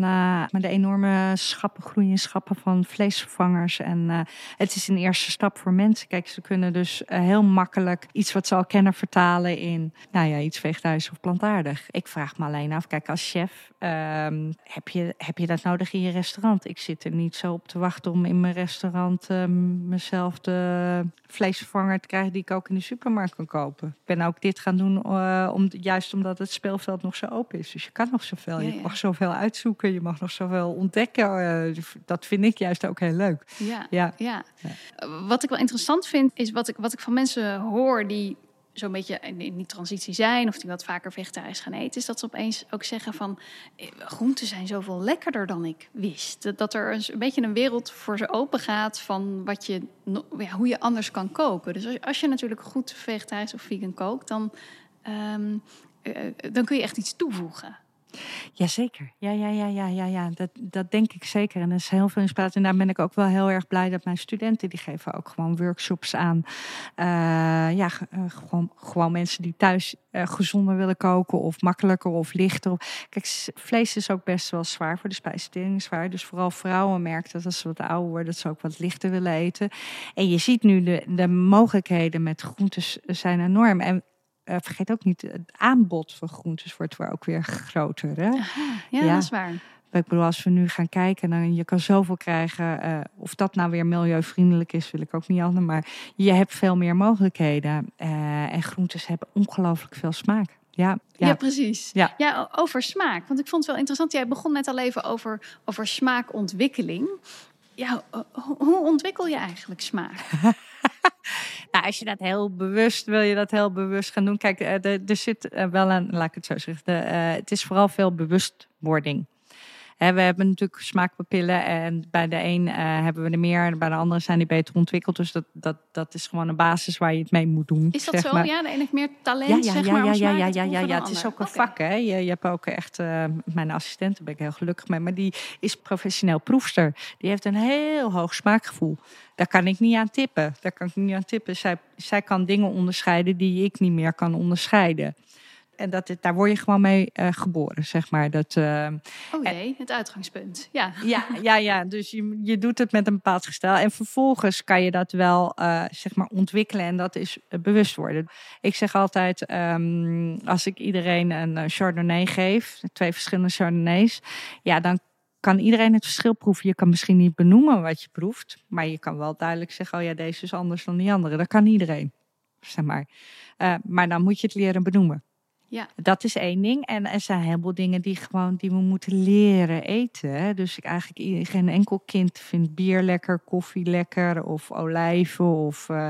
met de enorme schappen, groeiende schappen van vleesvervangers. En het is een eerste stap voor mensen. Kijk, ze kunnen dus eh, heel makkelijk iets wat ze al kennen vertalen in nou ja, iets vegetarisch of plantaardig. Ik vraag me alleen af, kijk, als chef, ehm, heb, je, heb je dat nodig in je restaurant? Ik zit er niet zo op te wachten om in mijn restaurant ehm, mezelf de vleesvervanger te krijgen die ik ook in de supermarkt kan kopen. Ik ben ook dit gaan doen eh, om, juist omdat het speelveld nog zo open is. Dus je kan nog zoveel. Ja, Je mag zoveel uitzoeken. Je mag nog zoveel ontdekken. eh, dat vind ik juist ook heel leuk. Ja, Ja. ja. Wat ik wel interessant vind, is wat ik, wat ik van mensen hoor die zo'n beetje in die transitie zijn... of die wat vaker vegetarisch gaan eten... is dat ze opeens ook zeggen van... eh, groenten zijn zoveel lekkerder dan ik wist. Dat, er een, beetje een wereld voor ze open gaat... van wat je, hoe je anders kan koken. Dus als, als je natuurlijk goed vegetarisch of vegan kookt... dan, ehm, eh, dan kun je echt iets toevoegen. Jazeker. Ja, ja, ja, ja, ja, ja. Dat, dat denk ik zeker. En er is heel veel inspiratie. En daar ben ik ook wel heel erg blij dat mijn studenten... die geven ook gewoon workshops aan. eh, ja, eh, gewoon, gewoon mensen die thuis eh, gezonder willen koken... of makkelijker of lichter. Kijk, vlees is ook best wel zwaar voor de spijsvertering. Zwaar. Dus vooral vrouwen merken dat als ze wat ouder worden... dat ze ook wat lichter willen eten. En je ziet nu de, de mogelijkheden met groentes zijn enorm. En eh, vergeet ook niet, het aanbod van groentes wordt weer ook weer groter. Hè? Ja, Ja. dat is waar. Ik bedoel, als we nu gaan kijken, dan je kan zoveel krijgen. eh, of dat nou weer milieuvriendelijk is, wil ik ook niet anders. Maar je hebt veel meer mogelijkheden. Eh, en groentes hebben ongelooflijk veel smaak. Ja, Ja, ja. precies. Ja. Ja. over smaak. Want ik vond het wel interessant. Jij begon net al even over, over smaakontwikkeling. Ja, ho- ho- hoe ontwikkel je eigenlijk smaak? (laughs) (laughs) Nou, als je dat heel bewust, wil je dat heel bewust gaan doen. Kijk, eh, er, er zit eh, wel een, laat ik het zo zeggen, de, eh, het is vooral veel bewustwording. We hebben natuurlijk smaakpapillen en bij de een eh, hebben we er meer en bij de andere zijn die beter ontwikkeld. Dus dat, dat, dat is gewoon een basis waar je het mee moet doen. Is dat zeg zo? maar. Ja, de ene meer talent, Ja, ja, zeg ja, maar, ja, ja, ja, ja, ja, ja. Het is ook een vak, hè. Je, je hebt ook echt, eh, mijn assistent, daar ben ik heel gelukkig mee, maar die is professioneel proefster. Die heeft een heel hoog smaakgevoel. Daar kan ik niet aan tippen. Daar kan ik niet aan tippen. Zij, zij kan dingen onderscheiden die ik niet meer kan onderscheiden. En dat, daar word je gewoon mee eh, geboren, zeg maar. Dat, eh, Oh jee, het uitgangspunt. Ja. ja, ja, ja. Dus je, je doet het met een bepaald gestel. En vervolgens kan je dat wel eh, zeg maar ontwikkelen. En dat is bewust worden. Ik zeg altijd, ehm, als ik iedereen een Chardonnay geef, twee verschillende Chardonnays, ja, dan kan iedereen het verschil proeven. Je kan misschien niet benoemen wat je proeft, maar je kan wel duidelijk zeggen, oh ja, deze is anders dan die andere. Dat kan iedereen, zeg maar. Maar dan moet je het leren benoemen. Ja. Dat is één ding. En er zijn een heleboel dingen die, gewoon, die we moeten leren eten. Dus ik eigenlijk geen enkel kind vindt bier lekker, koffie lekker of olijven. Of, eh,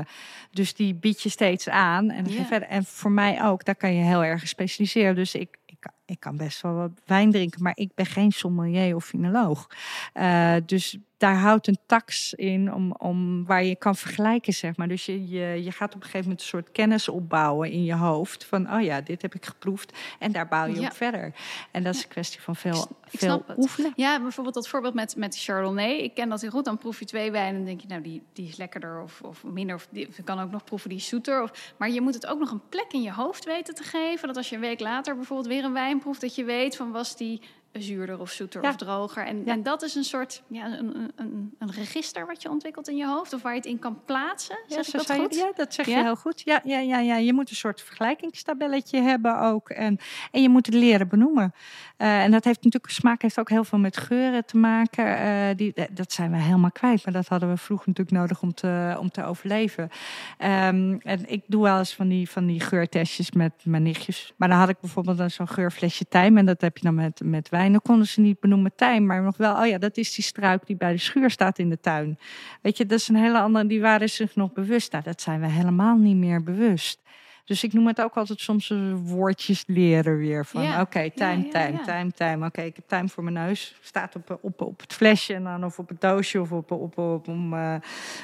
dus die bied je steeds aan. En, Ja. verder. en voor mij ook, daar kan je heel erg specialiseren. Dus ik, ik, kan- ik kan best wel wat wijn drinken, maar ik ben geen sommelier of finoloog. Eh, dus daar houdt een tax in om, om waar je kan vergelijken, zeg maar. Dus je, je, je gaat op een gegeven moment een soort kennis opbouwen in je hoofd. Van, oh ja, dit heb ik geproefd. En daar bouw je Ja. op verder. En dat is een kwestie van veel, Ik veel het. oefenen. Ja, bijvoorbeeld dat voorbeeld met, met Chardonnay. Ik ken dat heel goed. Dan proef je twee wijnen en dan denk je, nou, die, die is lekkerder of, of minder. Of die, je kan ook nog proeven, die is zoeter. Of, maar je moet het ook nog een plek in je hoofd weten te geven. Dat als je een week later bijvoorbeeld weer een wijn proeft, dat je weet van was die zuurder of zoeter Ja. of droger. En, Ja. en dat is een soort ja, een, een- een, register wat je ontwikkelt in je hoofd. Of waar je het in kan plaatsen. Ja, Zeg ik dat zou je- goed? ja, dat zeg je heel goed. Ja, ja, ja, ja, je moet een soort vergelijkingstabelletje hebben ook. En, en je moet het leren benoemen. Eh, en dat heeft natuurlijk, smaak heeft ook heel veel met geuren te maken. Eh, die, eh, dat zijn we helemaal kwijt. Maar dat hadden we vroeger natuurlijk nodig om te, om te overleven. Ehm, en ik doe wel eens van die, van die geurtestjes met mijn nichtjes. Maar dan had ik bijvoorbeeld zo'n geurflesje tijm. En dat heb je dan met, met wijn. Dan konden ze niet benoemen tijm. Maar nog wel, oh ja, dat is die struik die bij de schuur staat in de tuin. Weet je, dat is een hele andere. Die waren zich nog bewust. Nou, dat zijn we helemaal niet meer bewust. Dus ik noem het ook altijd soms woordjes leren weer. Van Ja. oké, time, ja. time, time. Oké, ik heb time voor mijn neus. Staat op, op, op het flesje en dan of op het doosje of op, op, op, op, eh,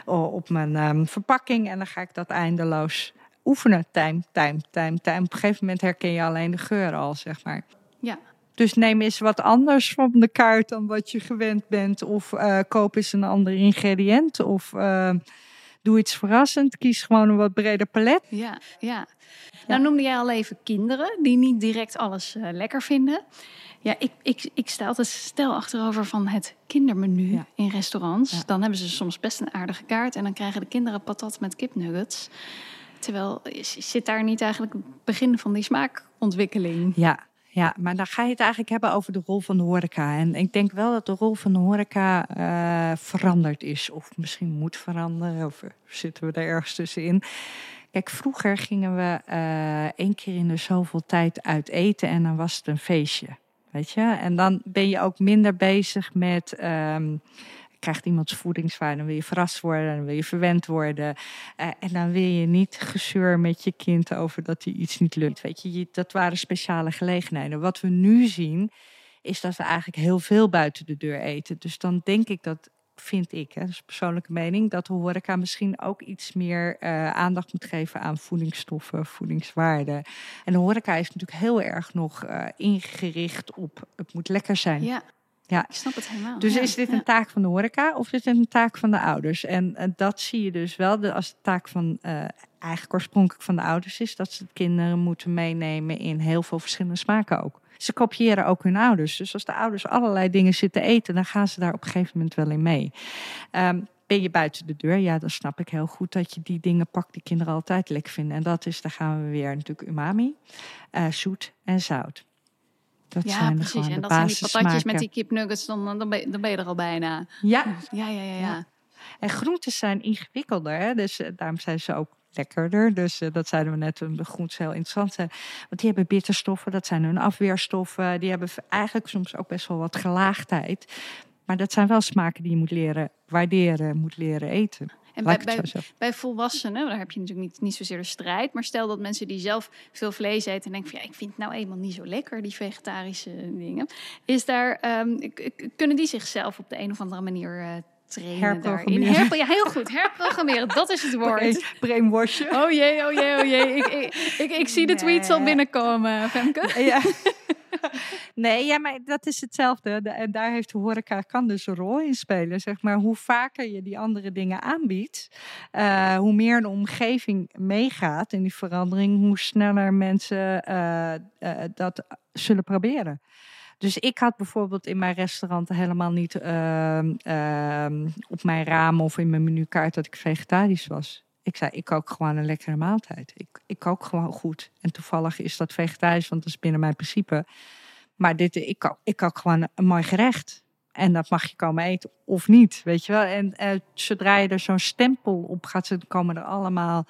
op mijn ehm, verpakking. En dan ga ik dat eindeloos oefenen. Time, time, time, time. Op een gegeven moment herken je alleen de geur al, zeg maar. Ja. Dus neem eens wat anders van de kaart dan wat je gewend bent. Of eh, koop eens een ander ingrediënt. Of eh, doe iets verrassend. Kies gewoon een wat breder palet. Ja, ja. Nou noemde jij al even kinderen die niet direct alles eh, lekker vinden. Ja, ik, ik, ik sta altijd stel achterover van het kindermenu Ja. in restaurants. Ja. Dan hebben ze soms best een aardige kaart en dan krijgen de kinderen patat met kipnuggets. Terwijl zit daar niet eigenlijk het begin van die smaakontwikkeling? Ja, ja, maar dan ga je het eigenlijk hebben over de rol van de horeca. En ik denk wel dat de rol van de horeca eh, veranderd is. Of misschien moet veranderen. Of zitten we er ergens tussenin. Kijk, vroeger gingen we eh één keer in de zoveel tijd uit eten en dan was het een feestje. Weet je? En dan ben je ook minder bezig met. ehm, krijgt iemands voedingswaarde, dan wil je verrast worden, dan wil je verwend worden. Eh, en dan wil je niet gezeur met je kind over dat hij iets niet lukt. Weet je, dat waren speciale gelegenheden. Wat we nu zien, is dat we eigenlijk heel veel buiten de deur eten. Dus dan denk ik dat, vind ik, hè, dat is persoonlijke mening, dat de horeca misschien ook iets meer eh, aandacht moet geven aan voedingsstoffen, voedingswaarden. En de horeca is natuurlijk heel erg nog eh, ingericht op het moet lekker zijn. Ja, Ja. ik snap het helemaal. Dus Ja, is dit een taak van de horeca of is dit een taak van de ouders? En eh, dat zie je dus wel de, als de taak van eh, eigenlijk oorspronkelijk van de ouders is, dat ze de kinderen moeten meenemen in heel veel verschillende smaken ook. Ze kopiëren ook hun ouders. Dus als de ouders allerlei dingen zitten eten, dan gaan ze daar op een gegeven moment wel in mee. Ehm, ben je buiten de deur? Ja, dan snap ik heel goed dat je die dingen pakt die kinderen altijd lekker vinden. En dat is, daar gaan we weer natuurlijk umami, eh, zoet en zout. Dat Ja, zijn precies. En de dat zijn die patatjes met die kipnuggets, dan, dan, ben, je- dan ben je er al bijna. Ja, Ja, ja, ja. En groenten zijn ingewikkelder, hè? dus eh, daarom zijn ze ook lekkerder. Dus eh, dat zeiden we net, een groenten heel interessant zijn. Want die hebben bitterstoffen, dat zijn hun afweerstoffen. Die hebben eigenlijk soms ook best wel wat gelaagdheid. Maar dat zijn wel smaken die je moet leren waarderen, moet leren eten. En bij, bij, volwassenen, daar heb je natuurlijk niet, niet zozeer de strijd. Maar stel dat mensen die zelf veel vlees eten en denken van ja, ik vind het nou eenmaal niet zo lekker, die vegetarische dingen. Is daar, ehm, kunnen die zichzelf op de een of andere manier eh trainen? Herprogrammeren. Herpro- ja, heel goed. Herprogrammeren, dat is het woord. Brainwashen. Oh jee, oh jee, oh jee. Ik, ik, ik, ik zie de tweets al binnenkomen, Femke. Ja. Nee, ja, maar dat is hetzelfde. De- En daar heeft de horeca kan dus een rol in spelen. Zeg maar, hoe vaker je die andere dingen aanbiedt, eh, hoe meer de omgeving meegaat in die verandering, hoe sneller mensen eh, eh, dat zullen proberen. Dus ik had bijvoorbeeld in mijn restaurant helemaal niet ehm, ehm, op mijn raam of in mijn menukaart dat ik vegetarisch was. Ik zei, ik kook gewoon een lekkere maaltijd. Ik, ik kook gewoon goed. En toevallig is dat vegetarisch, want dat is binnen mijn principe. Maar dit, ik, kook, ik kook gewoon een mooi gerecht. En dat mag je komen eten of niet, weet je wel. En eh, zodra je er zo'n stempel op gaat komen er allemaal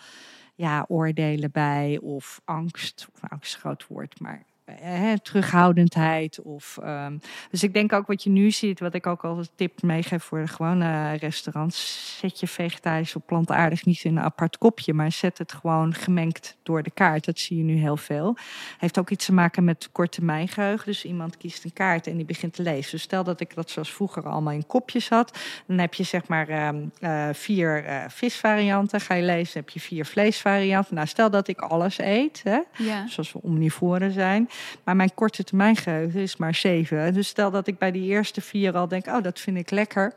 ja, oordelen bij. Of angst, of angst is een groot woord, maar eh, terughoudendheid. Of, ehm, dus ik denk ook wat je nu ziet, wat ik ook altijd tip meegeef voor de gewone restaurants. Zet je vegetarisch of plantaardig niet in een apart kopje, maar zet het gewoon gemengd door de kaart. Dat zie je nu heel veel. Heeft ook iets te maken met korttermijngeheugen. Dus iemand kiest een kaart en die begint te lezen. Dus stel dat ik dat zoals vroeger allemaal in kopjes had. Dan heb je zeg maar ehm, eh, vier eh, visvarianten. Ga je lezen, heb je vier vleesvarianten. Nou, stel dat ik alles eet, hè, Ja. zoals we omnivoren zijn. Maar mijn korte termijn geheugen is maar zeven. Dus stel dat ik bij die eerste vier al denk, oh, dat vind ik lekker.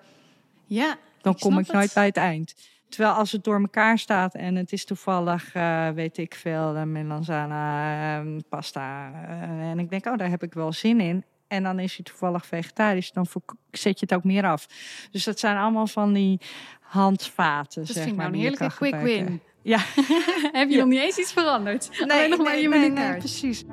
Ja, Dan Ik kom ik nooit het. bij het eind. Terwijl als het door elkaar staat en het is toevallig, eh, weet ik veel, uh, melanzana, eh, pasta. eh, en ik denk, oh, daar heb ik wel zin in. en dan is hij toevallig vegetarisch, dan zet je het ook meer af. Dus dat zijn allemaal van die handvaten. Dat zeg vind ik nou een heerlijke quick gebruiken. win. Ja. (laughs) Heb je nog niet eens iets veranderd? Alleen nog maar je nee, nee, precies.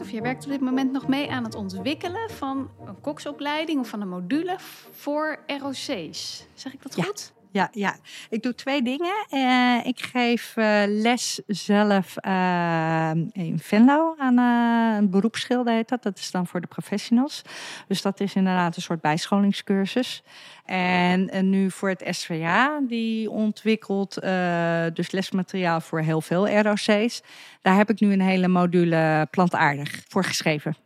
Of je werkt op dit moment nog mee aan het ontwikkelen van een koksopleiding of van een module voor ROC's. Zeg ik dat Ja. goed? Ja, ja, ik doe twee dingen. Eh, ik geef eh, les zelf eh, in Venlo aan een beroepsschilder heet dat. Dat is dan voor de professionals. Dus dat is inderdaad een soort bijscholingscursus. En, nu voor het SVA, die ontwikkelt dus lesmateriaal voor heel veel ROC's. Daar heb ik nu een hele module plantaardig voor geschreven.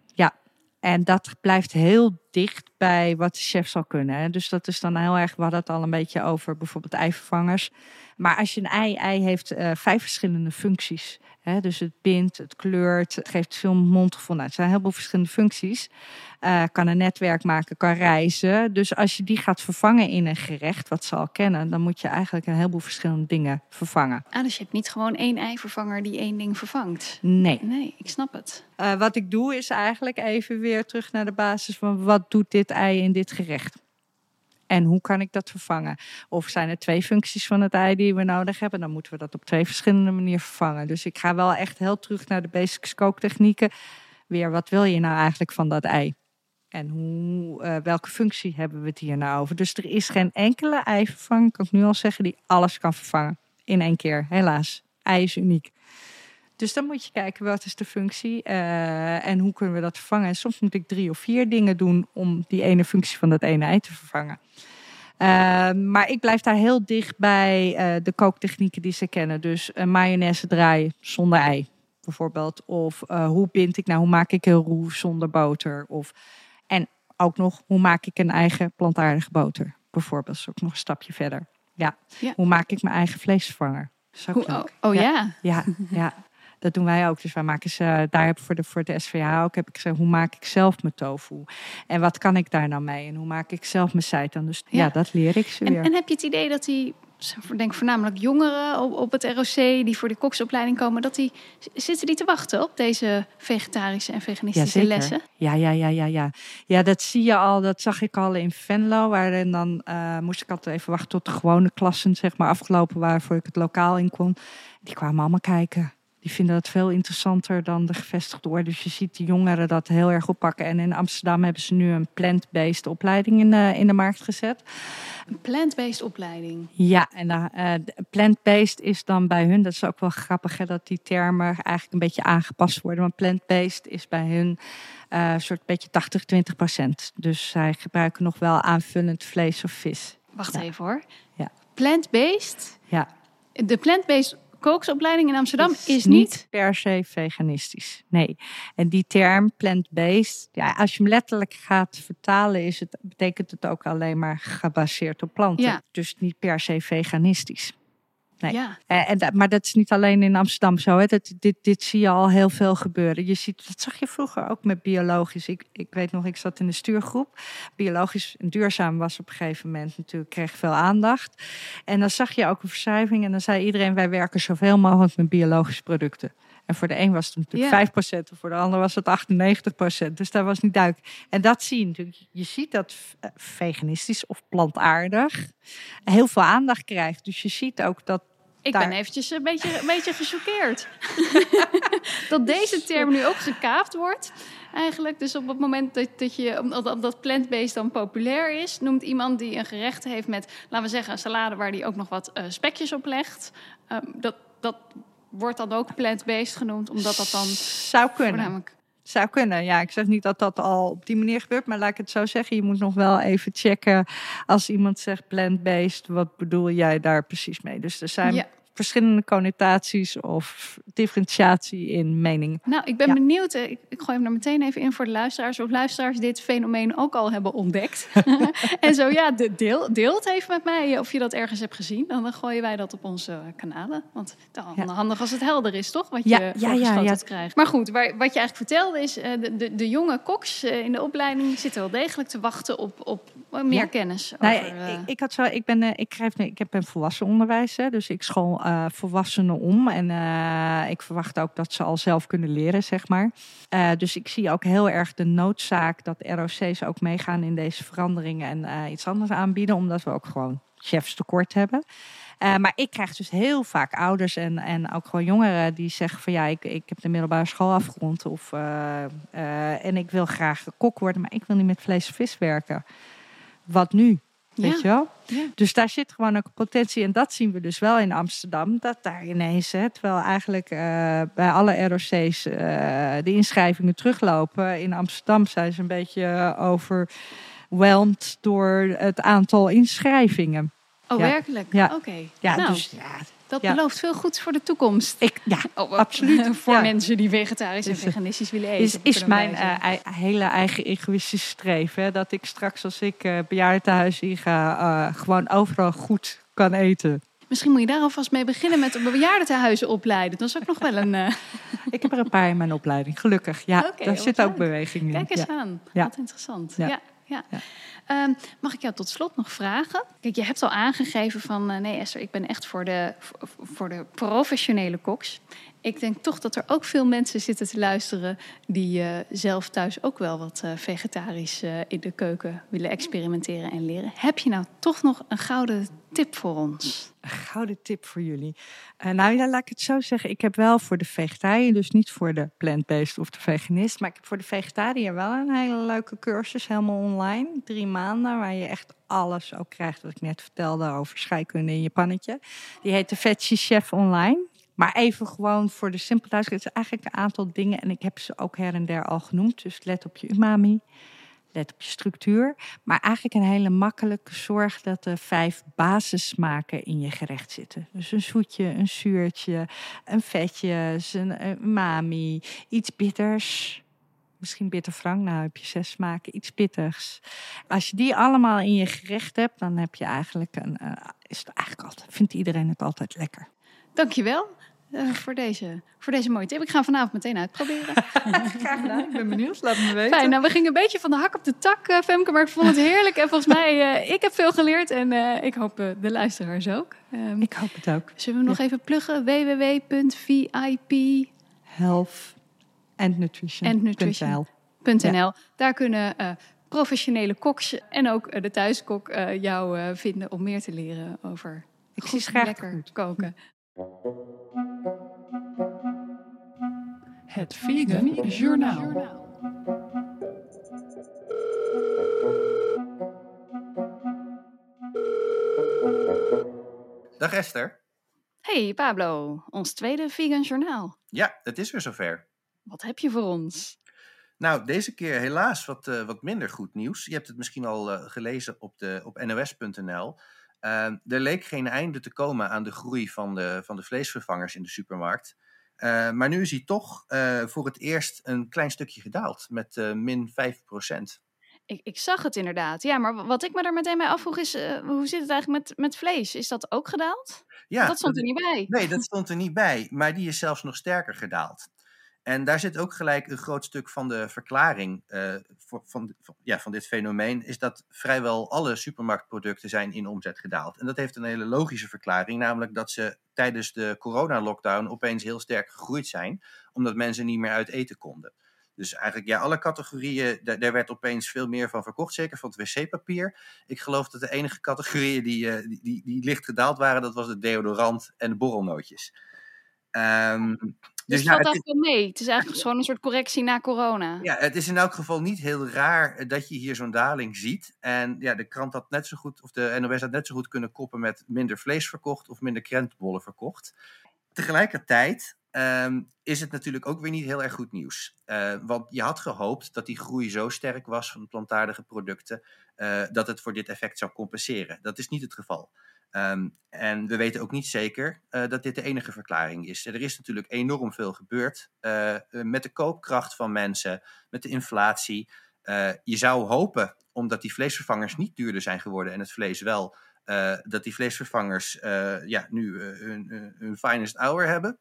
En dat blijft heel dicht bij wat de chef zal kunnen. Hè. Dus dat is dan heel erg, we hadden het al een beetje over bijvoorbeeld eivervangers. Maar als je een ei, ei heeft eh, vijf verschillende functies. Dus het bindt, het kleurt, het geeft veel mondgevoel. Nou, het zijn heel veel verschillende functies. Eh, kan een netwerk maken, kan reizen. Dus als je die gaat vervangen in een gerecht, wat ze al kennen, dan moet je eigenlijk een heleboel verschillende dingen vervangen. Ah, dus je hebt niet gewoon één eivervanger die één ding vervangt. Nee. Nee, ik snap het. Eh, wat ik doe is eigenlijk even weer terug naar de basis van wat doet dit ei in dit gerecht? En hoe kan ik dat vervangen? Of zijn er twee functies van het ei die we nodig hebben? Dan moeten we dat op twee verschillende manieren vervangen. Dus ik ga wel echt heel terug naar de basics kooktechnieken. Weer, wat wil je nou eigenlijk van dat ei? En hoe, eh, welke functie hebben we het hier nou over? Dus er is geen enkele eivervanger, kan ik nu al zeggen, die alles kan vervangen. In één keer, helaas. Ei is uniek. Dus dan moet je kijken wat is de functie eh, en hoe kunnen we dat vervangen. En soms moet ik drie of vier dingen doen om die ene functie van dat ene ei te vervangen. Eh, maar ik blijf daar heel dicht bij eh, de kooktechnieken die ze kennen. Dus een mayonaise draaien zonder ei, bijvoorbeeld. Of eh, hoe bind ik nou, hoe maak ik een roux zonder boter? Of, en ook nog, hoe maak ik een eigen plantaardige boter? Bijvoorbeeld, dat is ook nog een stapje verder. Ja. Ja. Hoe maak ik mijn eigen vleesvervanger? Hoe, oh, oh ja. Ja, ja, (laughs) dat doen wij ook. Dus wij maken ze, daar heb ik voor de, voor de SVH ook, heb ik gezegd, hoe maak ik zelf mijn tofu? En wat kan ik daar nou mee? En hoe maak ik zelf mijn seitan? Dus ja, Ja. dat leer ik ze En, weer. en heb je het idee dat die, denk voornamelijk jongeren op, op het ROC die voor de koksopleiding komen, dat die zitten die te wachten op deze vegetarische en veganistische lessen? Ja, ja, ja, ja, ja. Ja, dat zie je al. Dat zag ik al in Venlo. Waarin dan eh, moest ik altijd even wachten tot de gewone klassen, zeg maar, afgelopen waren voor ik het lokaal in kon. Die kwamen allemaal kijken. Die vinden dat veel interessanter dan de gevestigde orde. Dus je ziet de jongeren dat heel erg oppakken. En in Amsterdam hebben ze nu een plant-based opleiding in de, in de markt gezet. Een plant-based opleiding. Ja, en uh, plant-based is dan bij hun, dat is ook wel grappig hè, dat die termen eigenlijk een beetje aangepast worden. Want plant-based is bij hun uh, een soort beetje 80, 20 procent. Dus zij gebruiken nog wel aanvullend vlees of vis. Wacht Ja. even hoor. Ja. Plant-based? Ja. De plant-based koksopleiding in Amsterdam is, is niet... niet per se veganistisch. Nee. En die term plant-based, ja, als je hem letterlijk gaat vertalen, is het, betekent het ook alleen maar gebaseerd op planten. Ja. Dus niet per se veganistisch. Nee. Ja. Eh, en maar dat is niet alleen in Amsterdam zo. Hè. Dat, dit, dit zie je al heel veel gebeuren. Je ziet, dat zag je vroeger ook met biologisch. Ik, ik weet nog, ik zat in de stuurgroep. Biologisch en duurzaam was op een gegeven moment natuurlijk, kreeg veel aandacht. En dan zag je ook een verschuiving. En dan zei iedereen, wij werken zoveel mogelijk met biologische producten. En voor de een was het natuurlijk Ja. 5%, en voor de ander was het 98%. Dus dat was niet duidelijk. En dat zie je natuurlijk. Je ziet dat eh, veganistisch of plantaardig heel veel aandacht krijgt. Dus je ziet ook dat Ik daar- ben eventjes een beetje, een beetje gechoqueerd. (laughs) dat deze term nu ook gekaapt wordt. Eigenlijk, dus op het moment dat, dat, je, omdat, omdat plant-based dan populair is, noemt iemand die een gerecht heeft met, laten we zeggen, een salade waar die ook nog wat eh, spekjes op legt. Ehm, dat, dat wordt dan ook plant-based genoemd, omdat dat dan zou kunnen. voornamelijk. Zou kunnen, ja. Ik zeg niet dat dat al op die manier gebeurt, maar laat ik het zo zeggen. Je moet nog wel even checken als iemand zegt plant-based, wat bedoel jij daar precies mee? Dus er zijn Ja. Verschillende connotaties of differentiatie in mening. Nou, ik ben benieuwd. Ik, ik gooi hem er meteen even in voor de luisteraars. Of luisteraars dit fenomeen ook al hebben ontdekt. (laughs) en zo ja, deel, deel het even met mij of je dat ergens hebt gezien. Dan gooien wij dat op onze kanalen. Want dan handig als het helder is, toch? Wat je ja, ja, ja, ja. krijgt. Maar goed, waar, wat je eigenlijk vertelde is... de, de, de jonge koks in de opleiding zitten wel degelijk te wachten op, op meer kennis. Nou over, ik, ik, had zo, ik, ben, ik, krijg, ik heb een volwassen onderwijs, dus ik school uh, volwassenen om. En uh, ik verwacht ook dat ze al zelf kunnen leren, zeg maar. Uh, dus ik zie ook heel erg de noodzaak dat ROC's ook meegaan in deze veranderingen en iets anders aanbieden, omdat we ook gewoon chefs tekort hebben. Maar ik krijg dus heel vaak ouders en, en ook gewoon jongeren die zeggen van ja, ik, ik heb de middelbare school afgerond of, en ik wil graag kok worden, maar ik wil niet met vlees en vis werken. Wat nu? Weet je wel? Ja. Dus daar zit gewoon ook potentie. En dat zien we dus wel in Amsterdam. Dat daar ineens, hè, terwijl eigenlijk uh, bij alle ROC's uh, de inschrijvingen teruglopen. In Amsterdam zijn ze een beetje overweldigd door het aantal inschrijvingen. Oh, ja. werkelijk? Ja. Oké. Okay. Ja, nou. dus ja, dat belooft veel goeds voor de toekomst. Ik, ja, (laughs) oh, absoluut. (laughs) voor mensen die vegetarisch en dus, eh, veganistisch willen eten. Is, is mijn uh, hele eigen egoïstische streven. Dat ik straks als ik uh, bejaardentehuis in ga, uh, gewoon overal goed kan eten. Misschien moet je daar alvast mee beginnen met bejaardentehuizen opleiden. Dat is ook nog wel een... Uh... (laughs) ik heb er een paar in mijn opleiding, gelukkig. Ja, okay, daar zit ook beweging in. Kijk eens aan. Wat interessant. ja. Ja. Ehm, mag ik jou tot slot nog vragen? Kijk, je hebt al aangegeven van uh, nee Esther, ik ben echt voor de, voor de professionele koks. Ik denk toch dat er ook veel mensen zitten te luisteren die uh, zelf thuis ook wel wat uh, vegetarisch in de keuken willen experimenteren en leren. Heb je nou toch nog een gouden tip voor ons? Een gouden tip voor jullie. Nou ja, laat ik het zo zeggen. Ik heb wel voor de vegetariër, dus niet voor de plant-based of de veganist, maar ik heb voor de vegetariër wel een hele leuke cursus, helemaal online. Drie maanden, waar je echt alles ook krijgt wat ik net vertelde over scheikunde in je pannetje. Die heet de Veggie Chef Online. Maar even gewoon voor de simpel thuis. Het is eigenlijk een aantal dingen en ik heb ze ook her en der al genoemd. Dus let op je umami, let op je structuur. Maar eigenlijk een hele makkelijke zorg dat er vijf basissmaken in je gerecht zitten. Dus een zoetje, een zuurtje, een vetje, een umami, iets bitters. Misschien bitterfrank, nou heb je zes smaken, iets pittigs. Als je die allemaal in je gerecht hebt, dan heb je eigenlijk een, uh, is het eigenlijk altijd, vindt iedereen het altijd lekker. Dankjewel. Uh, voor, deze, voor deze mooie tip. Ik ga vanavond meteen uitproberen. (laughs) Graag gedaan. Ik ben benieuwd. Laat me weten. Fijn. Nou, we gingen een beetje van de hak op de tak, uh, Femke. Maar ik vond het heerlijk. En volgens mij, uh, ik heb veel geleerd. En ik hoop de luisteraars ook. Um, ik hoop het ook. Zullen we nog even pluggen? www.vip... Health and Nutrition.nl. Daar kunnen professionele koks en ook de thuiskok jou vinden om meer te leren over ik zie lekker goed. koken. Het Vegan Journaal. Dag Esther. Hey Pablo, ons tweede Vegan Journaal. Ja, het is weer zover. Wat heb je voor ons? Nou, deze keer helaas wat, uh, wat minder goed nieuws. Je hebt het misschien al uh, gelezen op, de, op nos.nl. Uh, er leek geen einde te komen aan de groei van de, van de vleesvervangers in de supermarkt. Uh, maar nu is hij toch uh, voor het eerst een klein stukje gedaald, met uh, min 5 Ik, ik, zag het inderdaad. Ja, maar wat ik me daar meteen bij afvroeg is, hoe zit het eigenlijk met, met vlees? Is dat ook gedaald? Ja, dat stond er niet bij. Nee, dat stond er niet bij. Maar die is zelfs nog sterker gedaald. En daar zit ook gelijk een groot stuk van de verklaring voor, van, van, ja, van dit fenomeen, is dat vrijwel alle supermarktproducten zijn in omzet gedaald. En dat heeft een hele logische verklaring, namelijk dat ze tijdens de coronalockdown opeens heel sterk gegroeid zijn, omdat mensen niet meer uit eten konden. Dus eigenlijk, ja, alle categorieën, daar, werd opeens veel meer van verkocht, zeker van het wc-papier. Ik geloof dat de enige categorieën die, die, die, die, licht gedaald waren, dat was de deodorant en de borrelnootjes. Um, dus, dus ja, valt eigenlijk wel mee. Het is eigenlijk gewoon een soort correctie na corona. Ja, het is in elk geval niet heel raar eh, dat je hier zo'n daling ziet. En ja, de krant had net zo goed, of de NOS had net zo goed kunnen koppen met minder vlees verkocht of minder krentenbollen verkocht. Tegelijkertijd um, is het natuurlijk ook weer niet heel erg goed nieuws. Uh, want je had gehoopt dat die groei zo sterk was van plantaardige producten, uh, dat het voor dit effect zou compenseren. Dat is niet het geval. Ehm, en we weten ook niet zeker uh, dat dit de enige verklaring is. Er is natuurlijk enorm veel gebeurd uh, met de koopkracht van mensen, met de inflatie. Uh, je zou hopen, omdat die vleesvervangers niet duurder zijn geworden en het vlees wel, dat die vleesvervangers ja, nu hun, hun finest hour hebben.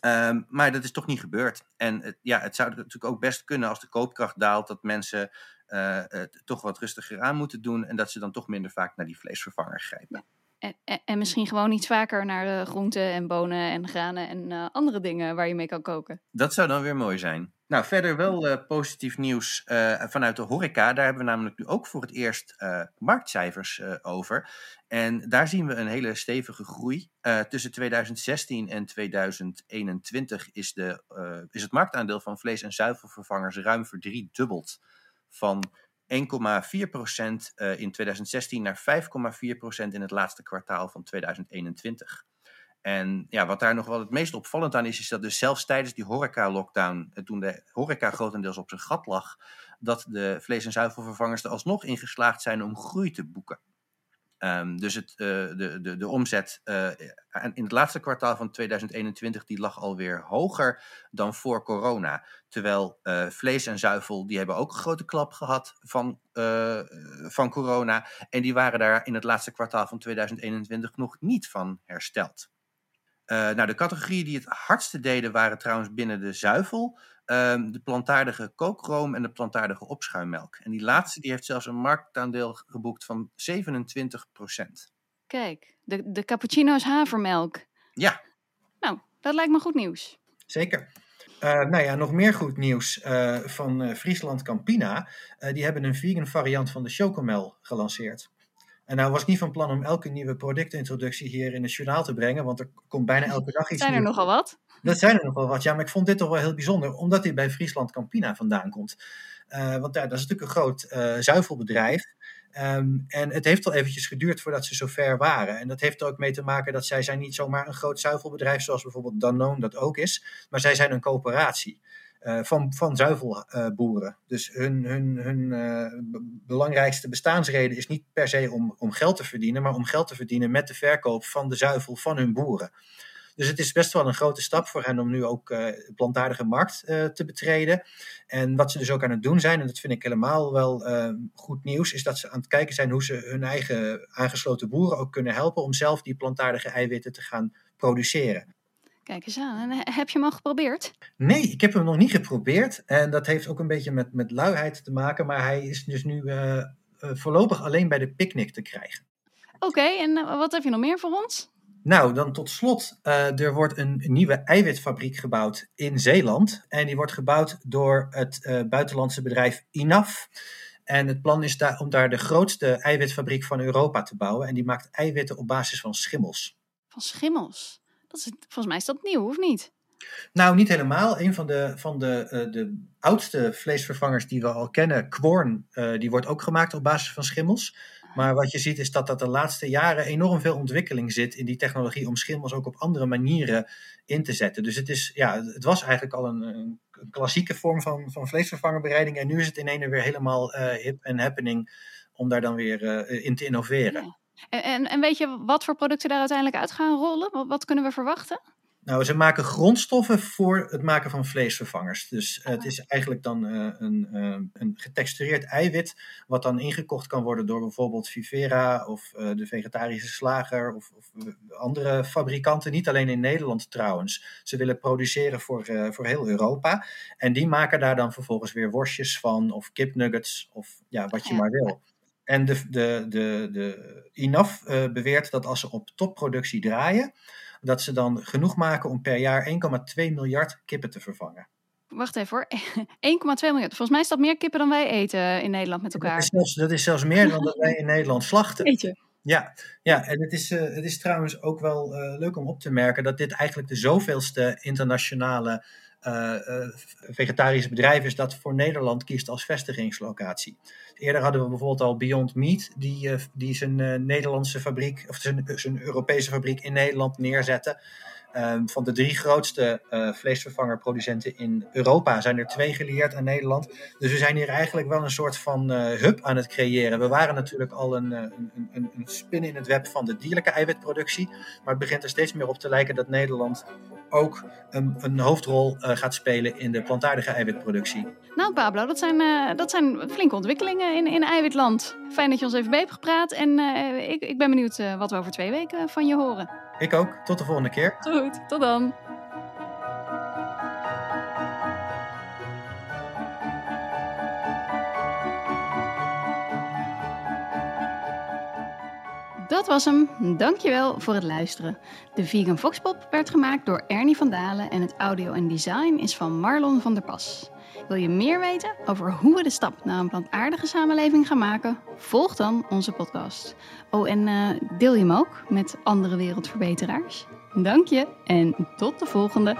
Um, maar dat is toch niet gebeurd. En het, ja, het zou natuurlijk ook best kunnen als de koopkracht daalt, dat mensen het toch wat rustiger aan moeten doen en dat ze dan toch minder vaak naar die vleesvervanger grijpen. En, en, en misschien gewoon iets vaker naar uh, groenten en bonen en granen en uh, andere dingen waar je mee kan koken. Dat zou dan weer mooi zijn. Nou, verder wel uh, positief nieuws vanuit de horeca. Daar hebben we namelijk nu ook voor het eerst marktcijfers over. En daar zien we een hele stevige groei. tussen 2016 en 2021 is, de, is het marktaandeel van vlees- en zuivelvervangers ruim verdriedubbeld. Van 1,4% in 2016 naar 5,4% in het laatste kwartaal van 2021. En ja, wat daar nog wel het meest opvallend aan is, is dat dus zelfs tijdens die horeca-lockdown, toen de horeca grotendeels op zijn gat lag, dat de vlees- en zuivelvervangers er alsnog in geslaagd zijn om groei te boeken. Um, dus het, uh, de, de, de omzet uh, in het laatste kwartaal van 2021 die lag alweer hoger dan voor corona. Terwijl uh, vlees en zuivel die hebben ook een grote klap gehad van, van corona. En die waren daar in het laatste kwartaal van 2021 nog niet van hersteld. nou, de categorieën die het hardste deden waren trouwens binnen de zuivel. Um, de plantaardige kookroom en de plantaardige opschuimmelk. En die laatste die heeft zelfs een marktaandeel geboekt van 27% Kijk, de, de cappuccino's havermelk. Ja. Nou, dat lijkt me goed nieuws. Zeker. Uh, nou ja, nog meer goed nieuws uh, van uh, Friesland Campina. die hebben een vegan variant van de chocomel gelanceerd. En nou was ik niet van plan om elke nieuwe productintroductie hier in het journaal te brengen, want er komt bijna elke dag iets Zijn er nogal wat? Dat zijn er nogal wat, ja, maar ik vond dit toch wel heel bijzonder, omdat hij bij Friesland Campina vandaan komt. Uh, want ja, dat is natuurlijk een groot uh, zuivelbedrijf. Um, en het heeft al eventjes geduurd voordat ze zover waren. En dat heeft er ook mee te maken dat zij zijn niet zomaar een groot zuivelbedrijf, zoals bijvoorbeeld Danone dat ook is, maar zij zijn een coöperatie. Uh, van, van zuivelboeren. Dus hun, hun, hun uh, belangrijkste bestaansreden is niet per se om, om geld te verdienen, maar om geld te verdienen met de verkoop van de zuivel van hun boeren. Dus het is best wel een grote stap voor hen om nu ook de plantaardige markt te betreden. En wat ze dus ook aan het doen zijn, en dat vind ik helemaal wel goed nieuws, is dat ze aan het kijken zijn hoe ze hun eigen aangesloten boeren ook kunnen helpen om zelf die plantaardige eiwitten te gaan produceren. Kijk eens aan. En heb je hem al geprobeerd? Nee, ik heb hem nog niet geprobeerd. En dat heeft ook een beetje met, met luiheid te maken. Maar hij is dus nu uh, uh, voorlopig alleen bij de picknick te krijgen. Oké, okay, en wat heb je nog meer voor ons? Nou, dan tot slot. er wordt een nieuwe eiwitfabriek gebouwd in Zeeland. En die wordt gebouwd door het buitenlandse bedrijf INAF. En het plan is daar, om daar de grootste eiwitfabriek van Europa te bouwen. En die maakt eiwitten op basis van schimmels. Van schimmels? Is, volgens mij is dat nieuw, of niet? Nou, niet helemaal. Een van de, van de, uh, de oudste vleesvervangers die we al kennen, Quorn, uh, die wordt ook gemaakt op basis van schimmels. Maar wat je ziet is dat dat de laatste jaren enorm veel ontwikkeling zit in die technologie om schimmels ook op andere manieren in te zetten. Dus het, is, ja, het was eigenlijk al een, een klassieke vorm van, van vleesvervangerbereiding. En nu is het in ene weer helemaal uh, hip en happening om daar dan weer in te innoveren. Ja. En, en, en, weet je wat voor producten daar uiteindelijk uit gaan rollen? Wat, wat, kunnen we verwachten? Nou, ze maken grondstoffen voor het maken van vleesvervangers. Dus uh, het is eigenlijk dan uh, een, uh, een getextureerd eiwit, wat dan ingekocht kan worden door bijvoorbeeld Vivera of de vegetarische slager of, of, andere fabrikanten. Niet alleen in Nederland trouwens. Ze willen produceren voor, voor heel Europa. En die maken daar dan vervolgens weer worstjes van of kipnuggets of ja, wat je maar wil. En de, de, de, de INAF uh, beweert dat als ze op topproductie draaien, dat ze dan genoeg maken om per jaar 1,2 miljard kippen te vervangen. Wacht even hoor, (laughs) 1,2 miljard. Volgens mij is dat meer kippen dan wij eten in Nederland met elkaar. Dat is zelfs, dat is zelfs meer dan dat wij in Nederland slachten. (laughs) Weet je? Ja, ja, en het is, uh, het is trouwens ook wel uh, leuk om op te merken dat dit eigenlijk de zoveelste internationale uh, uh, vegetarische bedrijf is dat voor Nederland kiest als vestigingslocatie. Eerder hadden we bijvoorbeeld al Beyond Meat, die, uh, die zijn Nederlandse fabriek, of zijn, zijn Europese fabriek in Nederland neerzette. Ehm, van de drie grootste vleesvervangerproducenten in Europa zijn er twee geleerd aan Nederland. Dus we zijn hier eigenlijk wel een soort van hub aan het creëren. We waren natuurlijk al een, een, een, een spin in het web van de dierlijke eiwitproductie. Maar het begint er steeds meer op te lijken dat Nederland ook een, een hoofdrol uh, gaat spelen in de plantaardige eiwitproductie. Nou, Pablo, dat zijn, uh, dat zijn flinke ontwikkelingen in, in eiwitland. Fijn dat je ons even bij hebt gepraat. En uh, ik, ik ben benieuwd wat we over twee weken van je horen. Ik ook. Tot de volgende keer. Goed, tot dan. Dat was hem. Dankjewel voor het luisteren. De Vegan Foxpop werd gemaakt door Ernie van Dalen en het audio en design is van Marlon van der Pas. Wil je meer weten over hoe we de stap naar een plantaardige samenleving gaan maken? Volg dan onze podcast. Oh, en uh, deel je hem ook met andere wereldverbeteraars. Dank je en tot de volgende.